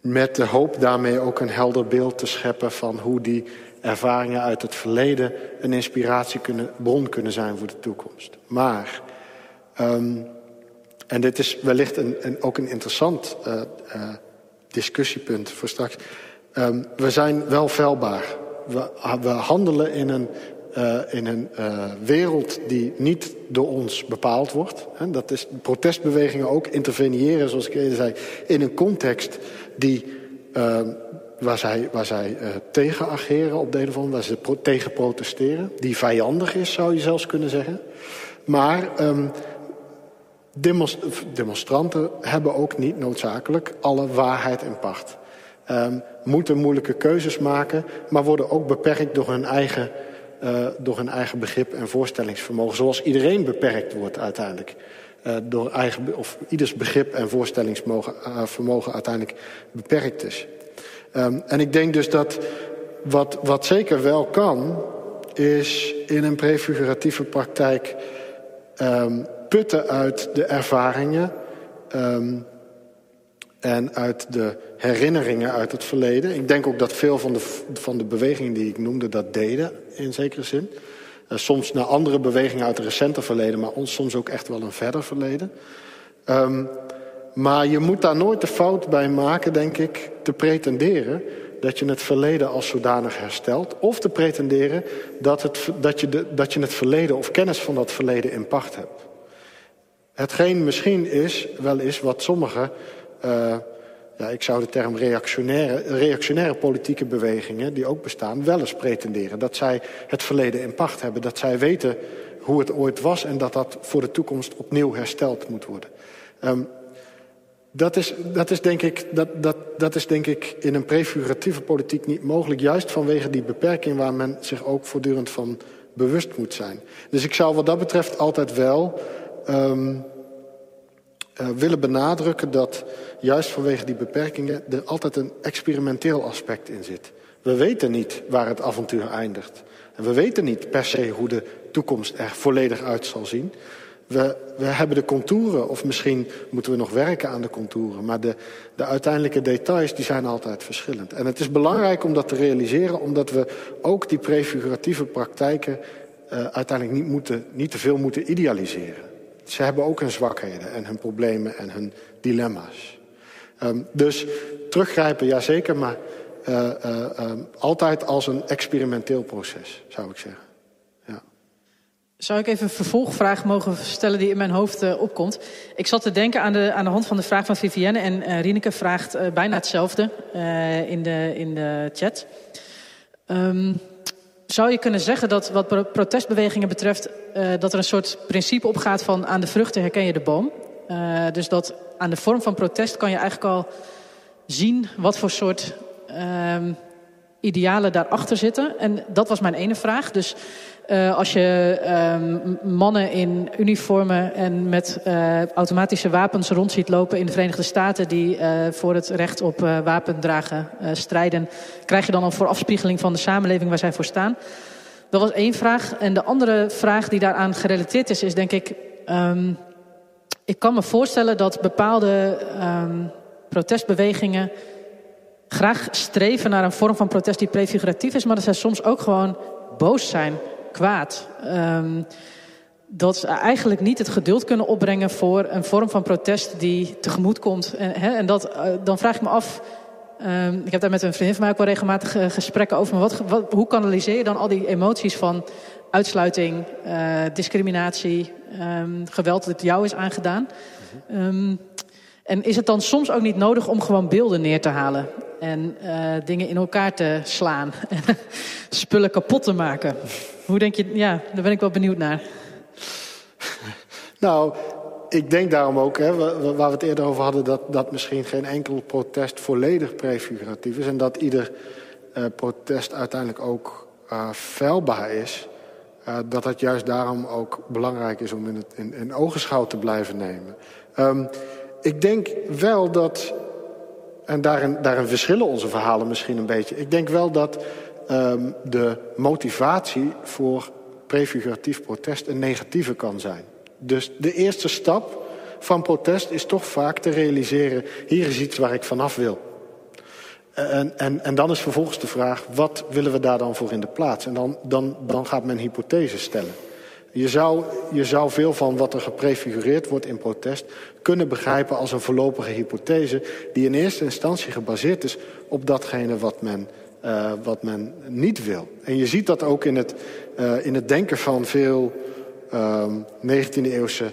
Met de hoop daarmee ook een helder beeld te scheppen van hoe die ervaringen uit het verleden een inspiratiebron kunnen zijn voor de toekomst. Maar, um, en dit is wellicht een, een, ook een interessant uh, uh, discussiepunt voor straks. Um, we zijn wel veilbaar. We, handelen in een uh, in een uh, wereld die niet door ons bepaald wordt. Hè, dat is protestbewegingen ook interveneren, zoals ik eerder zei, in een context die, uh, waar zij, waar tegen ageren op de een of andere waar ze tegen protesteren. Die vijandig is, zou je zelfs kunnen zeggen. Maar demonst demonstranten hebben ook niet noodzakelijk alle waarheid in pacht. Um, moeten moeilijke keuzes maken, maar worden ook beperkt door hun eigen uh, door hun eigen begrip en voorstellingsvermogen. Zoals iedereen beperkt wordt uiteindelijk. Uh, door eigen, of ieders begrip en voorstellingsvermogen vermogen uiteindelijk beperkt is. Um, en ik denk dus dat wat, wat zeker wel kan, is in een prefiguratieve praktijk um, putten uit de ervaringen en uit de herinneringen uit het verleden. Ik denk ook dat veel van de, van de bewegingen die ik noemde dat deden, in zekere zin. Uh, soms naar andere bewegingen uit het recente verleden, maar soms ook echt wel een verder verleden. Um, maar je moet daar nooit de fout bij maken, denk ik, te pretenderen dat je het verleden als zodanig herstelt. Of te pretenderen dat, het, dat, je, de, dat je het verleden of kennis van dat verleden in pacht hebt. Hetgeen misschien is, wel is wat sommigen ja, ik zou de term reactionaire, reactionaire politieke bewegingen, die ook bestaan, wel eens pretenderen. Dat zij het verleden in pacht hebben, dat zij weten hoe het ooit was en dat dat voor de toekomst opnieuw hersteld moet worden. Um, dat is, dat, is denk ik, dat, dat, dat is denk ik in een prefiguratieve politiek niet mogelijk. Juist vanwege die beperking waar men zich ook voortdurend van bewust moet zijn. Dus ik zou wat dat betreft altijd wel um, willen benadrukken dat juist vanwege die beperkingen er altijd een experimenteel aspect in zit. We weten niet waar het avontuur eindigt. En we weten niet per se hoe de toekomst er volledig uit zal zien. We, we hebben de contouren, of misschien moeten we nog werken aan de contouren. Maar de, de uiteindelijke details die zijn altijd verschillend. En het is belangrijk om dat te realiseren, omdat we ook die prefiguratieve praktijken uh, uiteindelijk niet, niet te veel moeten idealiseren. Ze hebben ook hun zwakheden en hun problemen en hun dilemma's. Um, dus teruggrijpen, ja zeker, maar uh, uh, um, altijd als een experimenteel proces, zou ik zeggen. Zou ik even een vervolgvraag mogen stellen die in mijn hoofd uh, opkomt? Ik zat te denken aan de, aan de hand van de vraag van Vivienne. En Rieneke vraagt bijna hetzelfde in, de, in de chat. Um, zou je kunnen zeggen dat wat protestbewegingen betreft... dat er een soort principe opgaat van aan de vruchten herken je de boom? dus dat aan de vorm van protest kan je eigenlijk al zien... wat voor soort um, idealen daarachter zitten. En dat was mijn ene vraag. Dus... Uh, als je uh, mannen in uniformen en met uh, automatische wapens rond ziet lopen in de Verenigde Staten die uh, voor het recht op wapendragen strijden, krijg je dan een voorafspiegeling van de samenleving waar zij voor staan? Dat was één vraag. En de andere vraag die daaraan gerelateerd is, is denk ik, um, ik kan me voorstellen dat bepaalde um, protestbewegingen graag streven naar een vorm van protest die prefiguratief is, maar dat zij soms ook gewoon boos zijn kwaad. Um, dat ze eigenlijk niet het geduld kunnen opbrengen voor een vorm van protest die tegemoet komt. En, hè, en dat, uh, dan vraag ik me af. Um, ik heb daar met een vriendin van mij ook wel regelmatig uh, gesprekken over. Maar wat, wat, hoe kanaliseer je dan al die emoties van uitsluiting, uh, discriminatie, um, geweld dat jou is aangedaan? Um, en is het dan soms ook niet nodig om gewoon beelden neer te halen? En uh, dingen in elkaar te slaan. En spullen kapot te maken. Hoe denk je, ja, daar ben ik wel benieuwd naar. Nou, ik denk daarom ook, hè, waar we het eerder over hadden... dat, dat misschien geen enkel protest volledig prefiguratief is... en dat ieder uh, protest uiteindelijk ook uh, is... Dat het juist daarom ook belangrijk is om in, het, in, in te blijven nemen. Um, ik denk wel dat, en daarin, verschillen onze verhalen misschien een beetje... ik denk wel dat um, de motivatie voor prefiguratief protest een negatieve kan zijn. Dus de eerste stap van protest is toch vaak te realiseren... hier is iets waar ik vanaf wil. En, en, en dan is vervolgens de vraag, wat willen we daar dan voor in de plaats? En dan, dan, dan gaat men hypotheses stellen. Je zou, je zou veel van wat er geprefigureerd wordt in protest kunnen begrijpen als een voorlopige hypothese die in eerste instantie gebaseerd is op datgene wat men, uh, wat men niet wil. En je ziet dat ook in het, uh, in het denken van veel uh, 19e-eeuwse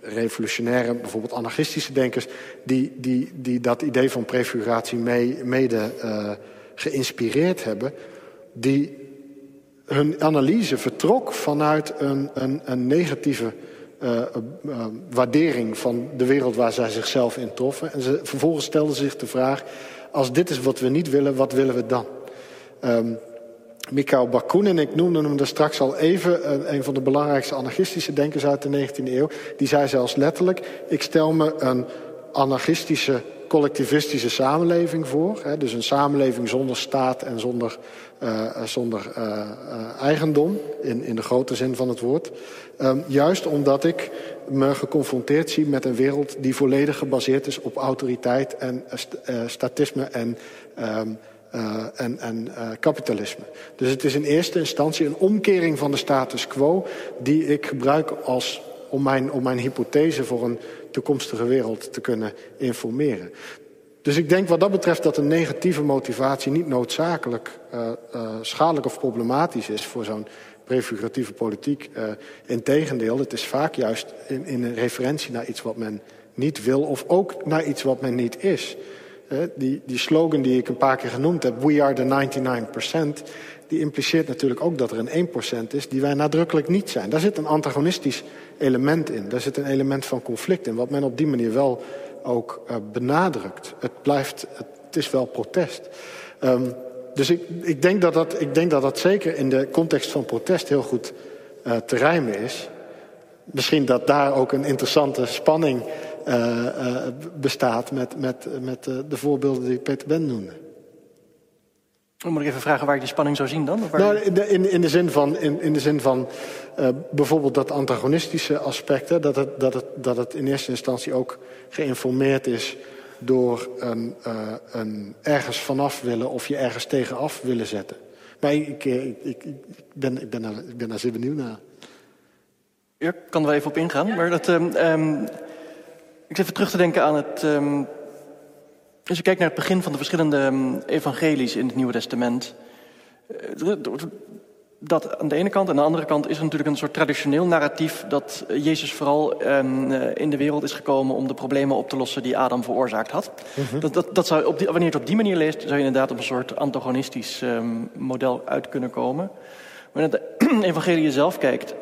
revolutionaire, bijvoorbeeld anarchistische denkers, die, die, die dat idee van prefiguratie mee, mede uh, geïnspireerd hebben, die hun analyse vertrok vanuit een, een, een negatieve uh, uh, waardering van de wereld waar zij zichzelf in troffen. En ze, vervolgens stelden zich de vraag, als dit is wat we niet willen, wat willen we dan? Um, Mikhail Bakunin, ik noemde hem er straks al even, een, een van de belangrijkste anarchistische denkers uit de 19e eeuw, die zei zelfs letterlijk, ik stel me een anarchistische collectivistische samenleving voor. Hè, dus een samenleving zonder staat en zonder, uh, zonder uh, uh, eigendom, in, in de grote zin van het woord. Um, juist omdat ik me geconfronteerd zie met een wereld die volledig gebaseerd is op autoriteit en st statisme en, um, en, en kapitalisme. Dus het is in eerste instantie een omkering van de status quo die ik gebruik als om mijn, om mijn hypothese voor een toekomstige wereld te kunnen informeren. Dus ik denk wat dat betreft dat een negatieve motivatie niet noodzakelijk uh, uh, schadelijk of problematisch is voor zo'n prefiguratieve politiek. Uh, Integendeel, het is vaak juist in, in een referentie naar iets wat men niet wil of ook naar iets wat men niet is. Die, die slogan die ik een paar keer genoemd heb, We are the 99%, die impliceert natuurlijk ook dat er een 1% is die wij nadrukkelijk niet zijn. Daar zit een antagonistisch element in. Daar zit een element van conflict in, wat men op die manier wel ook uh, benadrukt. Het blijft, het is wel protest. Um, dus ik, ik, denk dat dat, ik denk dat dat zeker in de context van protest heel goed uh, te rijmen is. Misschien dat daar ook een interessante spanning bestaat met, met, met de voorbeelden die Peter Ben noemde. Moet ik even vragen waar je die spanning zou zien dan? Nou, in, de, in, in, de zin van, in, in de zin van uh, bijvoorbeeld dat antagonistische aspect, hè, dat, het, dat, het, dat het in eerste instantie ook geïnformeerd is door een, uh, een ergens vanaf willen of je ergens tegenaf willen zetten. Maar ik, ik, ik, ik ben, ik, ben daar, ik ben daar zeer benieuwd naar. Ja, ik kan er wel even op ingaan. Maar dat, um, um, ik zit even terug te denken aan het. Um, als je kijkt naar het begin van de verschillende evangelies in het Nieuwe Testament. Eh, dat aan de ene kant. En aan de andere kant is er natuurlijk een soort traditioneel narratief dat Jezus vooral um, in de wereld is gekomen om de problemen op te lossen die Adam veroorzaakt had. Mm -hmm. dat, dat, dat, zou op die, wanneer je het op die manier leest, zou je inderdaad op een soort antagonistisch model uit kunnen komen. Maar als de evangelie zelf kijkt,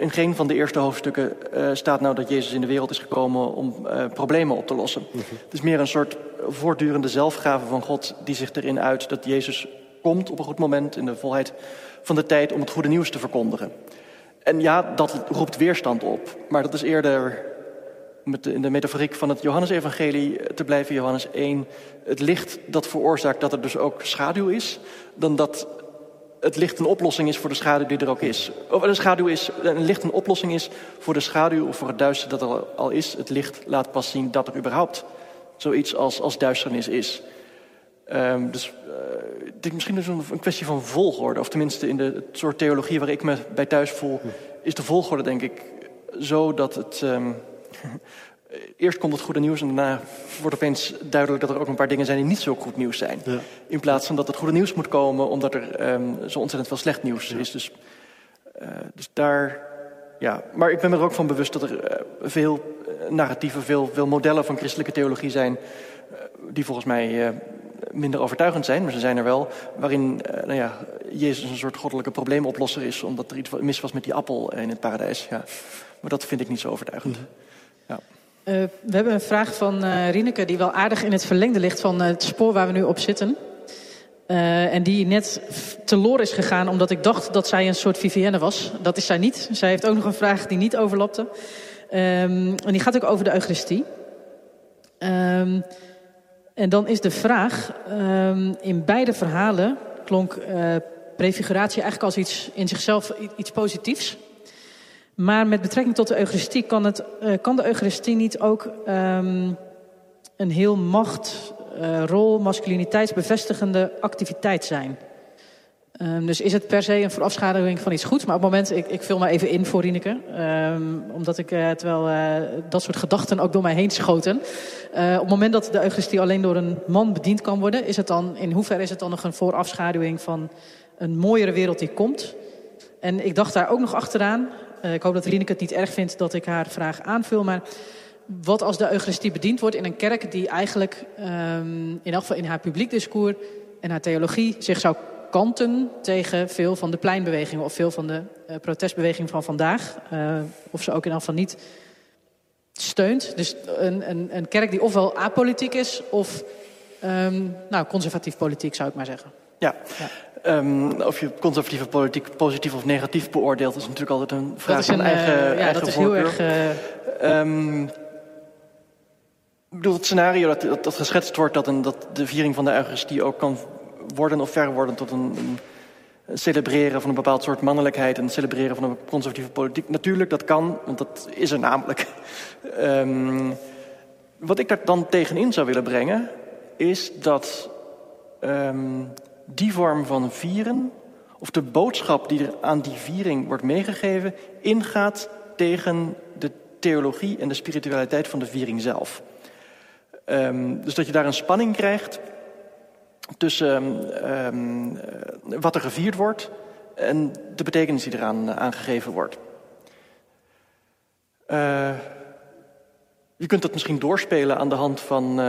in geen van de eerste hoofdstukken uh, staat nou dat Jezus in de wereld is gekomen om uh, problemen op te lossen. Het is meer een soort voortdurende zelfgave van God die zich erin uit dat Jezus komt op een goed moment in de volheid van de tijd om het goede nieuws te verkondigen. En ja, dat roept weerstand op. Maar dat is eerder in de metaforiek van het Johannesevangelie te blijven, Johannes 1, het licht dat veroorzaakt dat er dus ook schaduw is, dan dat het licht een oplossing is voor de schaduw die er ook is. Of de schaduw is, een licht een oplossing is voor de schaduw of voor het duister dat er al is. Het licht laat pas zien dat er überhaupt zoiets als, als duisternis is. Um, dus uh, het is misschien dus een, een, kwestie van volgorde. Of tenminste in de het soort theologie waar ik me bij thuis voel... is de volgorde denk ik zo dat het... Um, eerst komt het goede nieuws en daarna wordt opeens duidelijk... dat er ook een paar dingen zijn die niet zo goed nieuws zijn. Ja. In plaats van dat het goede nieuws moet komen... omdat er um, zo ontzettend veel slecht nieuws ja. is. Dus, uh, dus daar... Ja, maar ik ben me er ook van bewust dat er uh, veel narratieven, veel, veel modellen van christelijke theologie zijn... die volgens mij minder overtuigend zijn, maar ze zijn er wel. Waarin nou ja, Jezus een soort goddelijke probleemoplosser is, omdat er iets mis was met die appel in het paradijs. Ja. Maar dat vind ik niet zo overtuigend. Mm ja. Uh, we hebben een vraag van uh, Rieneke die wel aardig in het verlengde ligt van het spoor waar we nu op zitten. En die net teloor is gegaan omdat ik dacht dat zij een soort Vivienne was. Dat is zij niet. Zij heeft ook nog een vraag die niet overlapte. Um, en die gaat ook over de Eucharistie. Um, en dan is de vraag, um, in beide verhalen klonk prefiguratie eigenlijk als iets in zichzelf iets positiefs. Maar met betrekking tot de Eucharistie kan, het, uh, kan de Eucharistie niet ook um, een heel macht, uh, rol, masculiniteitsbevestigende activiteit zijn. Um, dus is het per se een voorafschaduwing van iets goeds? Maar op het moment, ik, ik vul maar even in voor Rieneke. Um, omdat ik, uh, terwijl dat soort gedachten ook door mij heen schoten. Op het moment dat de Eucharistie alleen door een man bediend kan worden... Is het dan, in hoeverre is het dan nog een voorafschaduwing van een mooiere wereld die komt? En ik dacht daar ook nog achteraan. Ik hoop dat Rieneke het niet erg vindt dat ik haar vraag aanvul. Maar wat als de Eucharistie bediend wordt in een kerk... die eigenlijk um, in elk geval in haar publiek discours en haar theologie zich zou kanten tegen veel van de pleinbewegingen of veel van de uh, protestbeweging van vandaag. Uh, of ze ook in ieder geval niet steunt. Dus een, een, een kerk die ofwel apolitiek is of um, nou, conservatief politiek zou ik maar zeggen. Ja. ja. Um, of je conservatieve politiek positief of negatief beoordeelt, is natuurlijk altijd een vraag dat is een, van eigen, uh, ja, eigen dat is heel erg. Um, ik bedoel, het scenario dat, dat, dat geschetst wordt dat, een, dat de viering van de Eucharistie ook kan worden of ver worden tot een, een celebreren van een bepaald soort mannelijkheid en celebreren van een conservatieve politiek. Natuurlijk, dat kan, want dat is er namelijk. Um, wat ik daar dan tegenin zou willen brengen, is dat um, die vorm van vieren, of de boodschap die er aan die viering wordt meegegeven, ingaat tegen de theologie en de spiritualiteit van de viering zelf. Um, dus dat je daar een spanning krijgt tussen um, wat er gevierd wordt en de betekenis die eraan aangegeven wordt. Uh, Je kunt dat misschien doorspelen aan de hand van,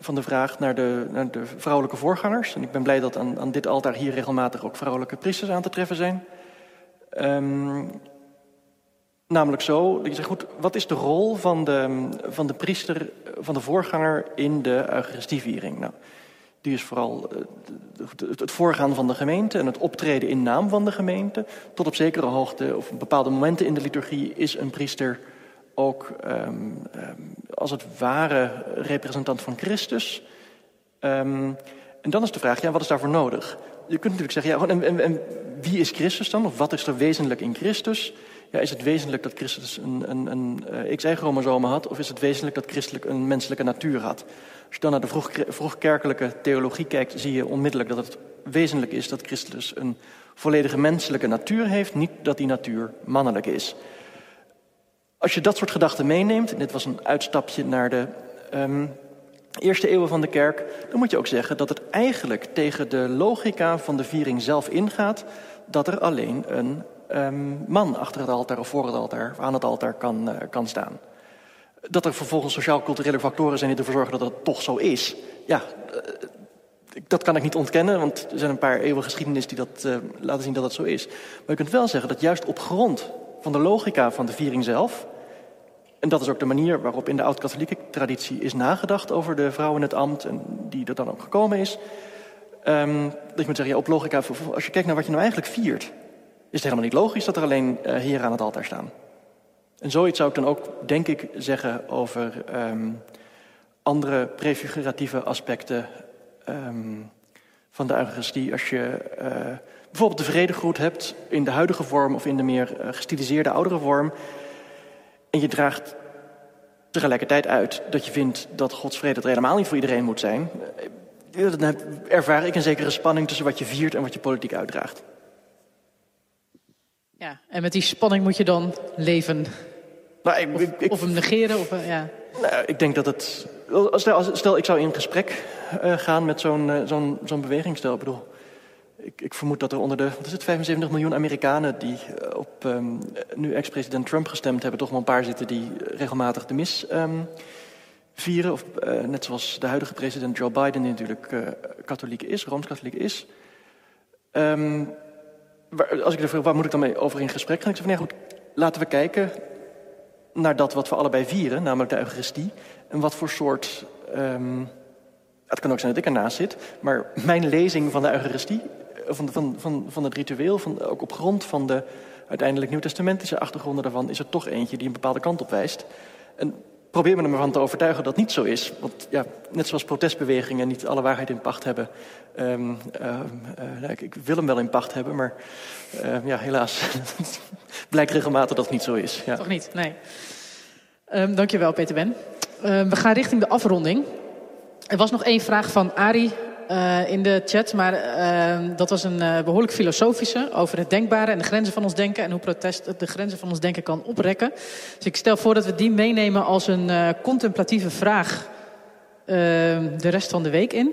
van de vraag naar de, naar de, vrouwelijke voorgangers. En ik ben blij dat aan, aan, dit altaar hier regelmatig ook vrouwelijke priesters aan te treffen zijn. Um, namelijk zo, je zegt goed, wat is de rol van de, van de priester, van de voorganger in de Eucharistieviering? Nou, die is vooral eh, het voorgaan van de gemeente en het optreden in naam van de gemeente. Tot op zekere hoogte, of bepaalde momenten in de liturgie, is een priester ook um, um, als het ware representant van Christus. Um, en dan is de vraag, ja, wat is daarvoor nodig? Je kunt natuurlijk zeggen, ja, en, en, en, wie is Christus dan? Of wat is er wezenlijk in Christus? Ja, is het wezenlijk dat Christus een, een, een XY-chromosomen had? Of is het wezenlijk dat Christelijk een menselijke natuur had? Als je dan naar de vroeg, vroegkerkelijke theologie kijkt, zie je onmiddellijk dat het wezenlijk is dat Christus een volledige menselijke natuur heeft, niet dat die natuur mannelijk is. Als je dat soort gedachten meeneemt, en dit was een uitstapje naar de um, eerste eeuwen van de kerk, dan moet je ook zeggen dat het eigenlijk tegen de logica van de viering zelf ingaat dat er alleen een um, man achter het altaar of voor het altaar, aan het altaar kan, uh, kan staan. Dat er vervolgens sociaal-culturele factoren zijn die ervoor zorgen dat het toch zo is. Ja, uh, dat kan ik niet ontkennen, want er zijn een paar eeuwen geschiedenis die dat uh, laten zien dat het zo is. Maar je kunt wel zeggen dat juist op grond van de logica van de viering zelf. En dat is ook de manier waarop in de oud-katholieke traditie is nagedacht over de vrouw in het ambt en die er dan ook gekomen is. Um, dat je moet zeggen, ja, op logica, als je kijkt naar wat je nou eigenlijk viert, is het helemaal niet logisch dat er alleen uh, heren aan het altaar staan. En zoiets zou ik dan ook, denk ik, zeggen over um, andere prefiguratieve aspecten um, van de Eucharistie. Als je uh, bijvoorbeeld de vredegroet hebt in de huidige vorm of in de meer uh, gestiliseerde oudere vorm. En je draagt tegelijkertijd uit dat je vindt dat Gods vrede er helemaal niet voor iedereen moet zijn. Dan ervaar ik een zekere spanning tussen wat je viert en wat je politiek uitdraagt. Ja, en met die spanning moet je dan leven. Nou, ik, of, ik, of, hem negeren. Of, ja. Nou, ik denk dat het. Stel, stel ik zou in gesprek uh, gaan met zo'n uh, zo'n zo'n beweging. Stel, ik bedoel. Ik, ik, vermoed dat er onder de wat is het, 75 miljoen Amerikanen die uh, op um, nu ex-president Trump gestemd hebben, toch wel een paar zitten die regelmatig de mis um, vieren. Of net zoals de huidige president Joe Biden, die natuurlijk katholiek is, rooms-katholiek is. Um, waar, als ik vraag, waar moet ik dan mee over in gesprek gaan? Ik zeg van, nee, goed, laten we kijken naar dat wat we allebei vieren, namelijk de Eucharistie. En wat voor soort. Het kan ook zijn dat ik ernaast zit, maar mijn lezing van de Eucharistie, van, van, van, van het ritueel, van, ook op grond van de uiteindelijk nieuwtestamentische achtergronden daarvan, is er toch eentje die een bepaalde kant op wijst. En probeer me ervan te overtuigen dat niet zo is. Want ja, net zoals protestbewegingen niet alle waarheid in pacht hebben. Um, uh, ik, ik, wil hem wel in pacht hebben, maar uh, ja, helaas blijkt regelmatig dat het niet zo is. Ja. Toch niet, nee. Dankjewel, Peter Ben. we gaan richting de afronding. Er was nog één vraag van Ari uh, in de chat, maar uh, dat was een uh, behoorlijk filosofische over het denkbare en de grenzen van ons denken en hoe protest de grenzen van ons denken kan oprekken. Dus ik stel voor dat we die meenemen als een contemplatieve vraag de rest van de week in.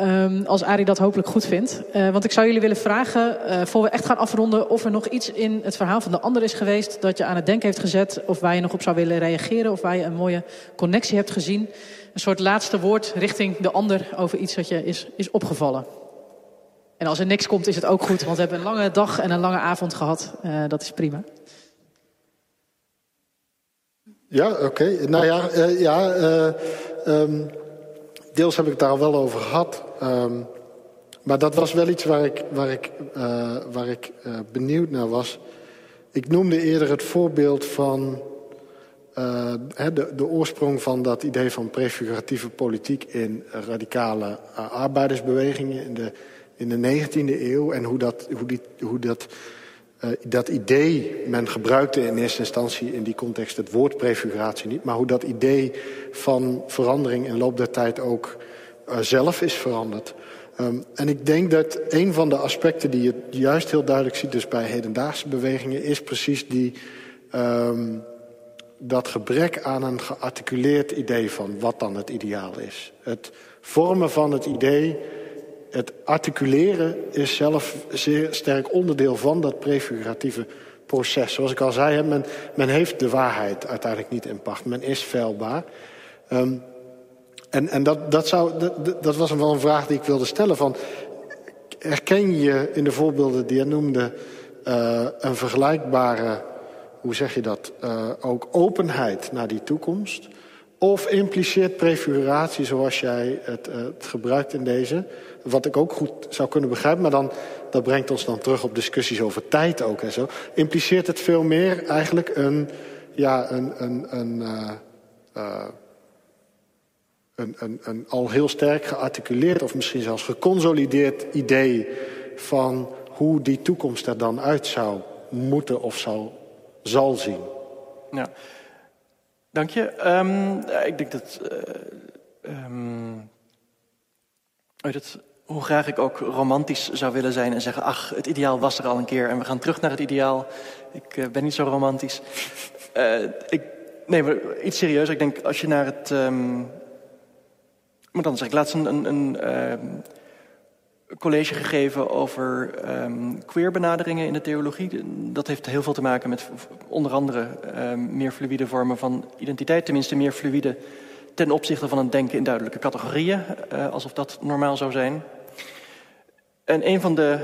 Um, als Arie dat hopelijk goed vindt. Want ik zou jullie willen vragen, uh, voor we echt gaan afronden... of er nog iets in het verhaal van de ander is geweest... dat je aan het denken heeft gezet... of waar je nog op zou willen reageren... of waar je een mooie connectie hebt gezien. Een soort laatste woord richting de ander... over iets dat je is, is opgevallen. En als er niks komt, is het ook goed. Want we hebben een lange dag en een lange avond gehad. Uh, dat is prima. Ja, oké. Nou ja, ja... Um deels heb ik het daar al wel over gehad. Um, maar dat was wel iets waar ik, waar ik, waar ik benieuwd naar was. Ik noemde eerder het voorbeeld van uh, de, de, oorsprong van dat idee van prefiguratieve politiek in radicale arbeidersbewegingen in de, in de 19e eeuw. En hoe dat, hoe die, hoe dat, dat idee, men gebruikte in eerste instantie in die context het woord prefiguratie niet. Maar hoe dat idee van verandering in loop der tijd ook uh, zelf is veranderd. Um, en ik denk dat een van de aspecten die je juist heel duidelijk ziet... dus bij hedendaagse bewegingen, is precies die... Um, dat gebrek aan een gearticuleerd idee van wat dan het ideaal is. Het vormen van het idee, het articuleren is zelf zeer sterk onderdeel van dat prefiguratieve proces. Zoals ik al zei, men, men heeft de waarheid uiteindelijk niet in pacht. Men is feilbaar. Um, en en dat, dat, zou, dat, dat was wel een vraag die ik wilde stellen. Van, herken je in de voorbeelden die je noemde... Uh, een vergelijkbare, hoe zeg je dat, uh, ook openheid naar die toekomst... Of impliceert prefiguratie, zoals jij het, uh, het, gebruikt in deze... wat ik ook goed zou kunnen begrijpen... maar dan, dat brengt ons dan terug op discussies over tijd ook en zo... impliceert het veel meer eigenlijk een, ja, een, een, een, uh, een, een, een al heel sterk gearticuleerd... of misschien zelfs geconsolideerd idee van hoe die toekomst er dan uit zou moeten of zou, zal zien. Ja. Dank je. Um, ik denk dat, um, dat, hoe graag ik ook romantisch zou willen zijn en zeggen: ach, het ideaal was er al een keer en we gaan terug naar het ideaal. Ik uh, ben niet zo romantisch. Ik, nee, maar iets serieus. Ik denk als je naar het. Um, maar dan zeg ik laatst een, een, een college gegeven over um, queer benaderingen in de theologie. Dat heeft heel veel te maken met onder andere um, meer fluïde vormen van identiteit. Tenminste meer fluïde ten opzichte van het denken in duidelijke categorieën. Uh, alsof dat normaal zou zijn. En een van de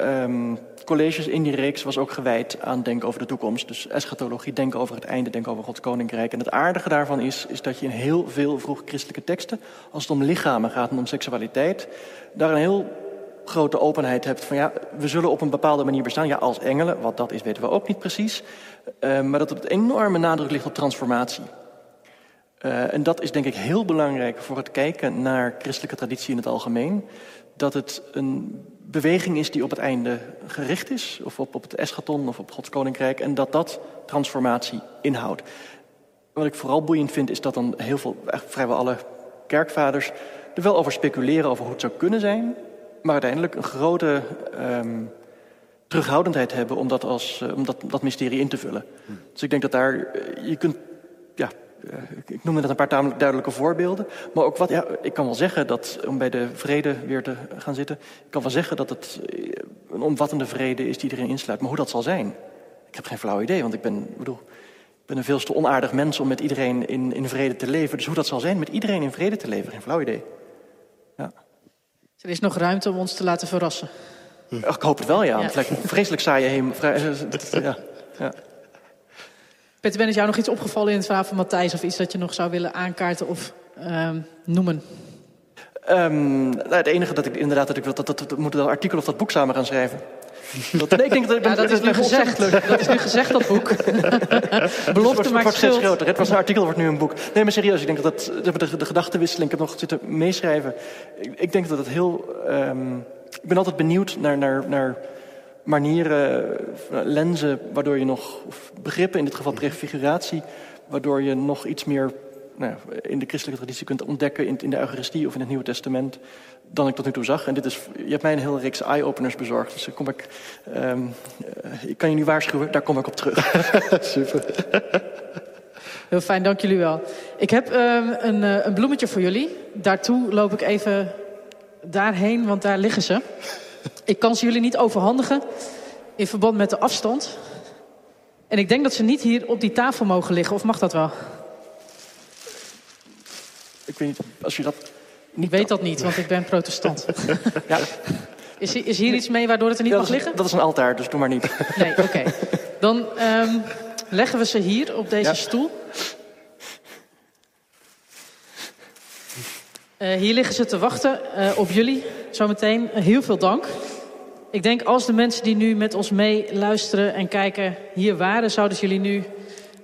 um, colleges in die reeks was ook gewijd aan denken over de toekomst. Dus eschatologie, denken over het einde, denken over Gods koninkrijk. En het aardige daarvan is, is dat je in heel veel vroeg christelijke teksten... als het om lichamen gaat en om seksualiteit... daar een heel grote openheid hebt van ja, we zullen op een bepaalde manier bestaan. Ja, als engelen, wat dat is weten we ook niet precies. Uh, maar dat een enorme nadruk ligt op transformatie. Uh, en dat is denk ik heel belangrijk voor het kijken naar christelijke traditie in het algemeen. Dat het een beweging is die op het einde gericht is, of op, op het eschaton of op Gods koninkrijk, en dat dat transformatie inhoudt. Wat ik vooral boeiend vind, is dat dan heel veel, vrijwel alle kerkvaders er wel over speculeren over hoe het zou kunnen zijn, maar uiteindelijk een grote um, terughoudendheid hebben om dat, als, uh, om dat, dat mysterie in te vullen. Hm. Dus ik denk dat daar, uh, je kunt, ja, uh, ik noemde net een paar tamelijk duidelijke voorbeelden. Maar ook wat, ja, ik kan wel zeggen dat, om bij de vrede weer te gaan zitten, ik kan wel zeggen dat het een omvattende vrede is die erin insluit. Maar hoe dat zal zijn, ik heb geen flauw idee, want ik ben, bedoel, ik ben een veel te onaardig mens om met iedereen in, in vrede te leven. Dus hoe dat zal zijn met iedereen in vrede te leven, geen flauw idee. Ja. Er is nog ruimte om ons te laten verrassen. Hm. Ik hoop het wel, ja. ja. Lijkt vreselijk saaie heen. Ja. ja. Peter, ben is jou nog iets opgevallen in het verhaal van Matthijs... of iets dat je nog zou willen aankaarten of um, noemen? Um, nou, het enige dat ik inderdaad dat ik wil, dat, dat, dat, dat moet dat artikel of dat boek samen gaan schrijven. Dat, nee, ik denk dat, ja, dat, is nu gezegd. Dat is nu gezegd, dat boek. Belofte het maakt steeds groter. Het was een artikel, wordt nu een boek. Nee, maar serieus, ik denk dat, dat de, de gedachtenwisseling, ik heb nog zitten meeschrijven. Ik, ik denk dat het heel... Um, ik ben altijd benieuwd naar, naar, naar manieren, lenzen, waardoor je nog... Of begrippen, in dit geval prefiguratie, waardoor je nog iets meer nou, in de christelijke traditie kunt ontdekken in, in de Eucharistie of in het Nieuwe Testament dan ik tot nu toe zag. En dit is, je hebt mij een hele reeks eye-openers bezorgd. Dus kom ik, um, ik kan je nu waarschuwen, daar kom ik op terug. Super. Heel fijn, dank jullie wel. Ik heb um, een, uh, een bloemetje voor jullie. Daartoe loop ik even daarheen, want daar liggen ze. Ik kan ze jullie niet overhandigen in verband met de afstand. En ik denk dat ze niet hier op die tafel mogen liggen, of mag dat wel? Ik weet niet, als je dat ik weet dat niet, want ik ben protestant. ja. is, is, hier iets mee waardoor het er niet ja, mag liggen? Dat is een altaar, dus doe maar niet. Nee, oké. Okay. Dan um, leggen we ze hier op deze ja. stoel. Uh, hier liggen ze te wachten uh, op jullie. Zometeen uh, heel veel dank. Ik denk als de mensen die nu met ons mee luisteren en kijken hier waren... zouden jullie nu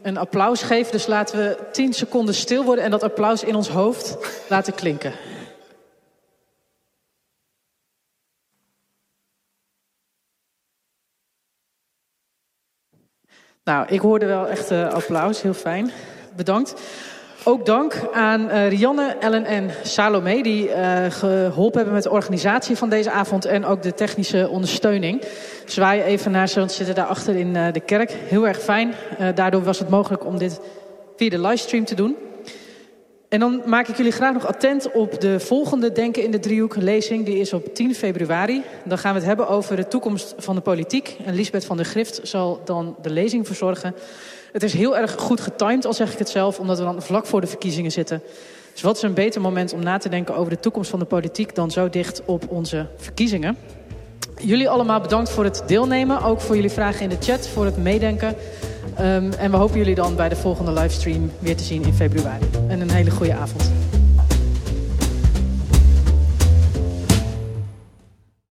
een applaus geven. Dus laten we tien seconden stil worden en dat applaus in ons hoofd laten klinken. Nou, ik hoorde wel echt uh, applaus. Heel fijn. Bedankt. Ook dank aan uh, Rianne, Ellen en Salome... die uh, geholpen hebben met de organisatie van deze avond... en ook de technische ondersteuning. Zwaai even naar ze, want ze zitten daarachter in uh, de kerk. Heel erg fijn. daardoor was het mogelijk om dit via de livestream te doen. En dan maak ik jullie graag nog attent op de volgende Denken in de Driehoek lezing. Die is op 10 februari. Dan gaan we het hebben over de toekomst van de politiek. En Lisbeth van der Grift zal dan de lezing verzorgen. Het is heel erg goed getimed, al zeg ik het zelf, omdat we dan vlak voor de verkiezingen zitten. Dus wat is een beter moment om na te denken over de toekomst van de politiek dan zo dicht op onze verkiezingen? Jullie allemaal bedankt voor het deelnemen. Ook voor jullie vragen in de chat, voor het meedenken. Um, en we hopen jullie dan bij de volgende livestream weer te zien in februari. En een hele goede avond.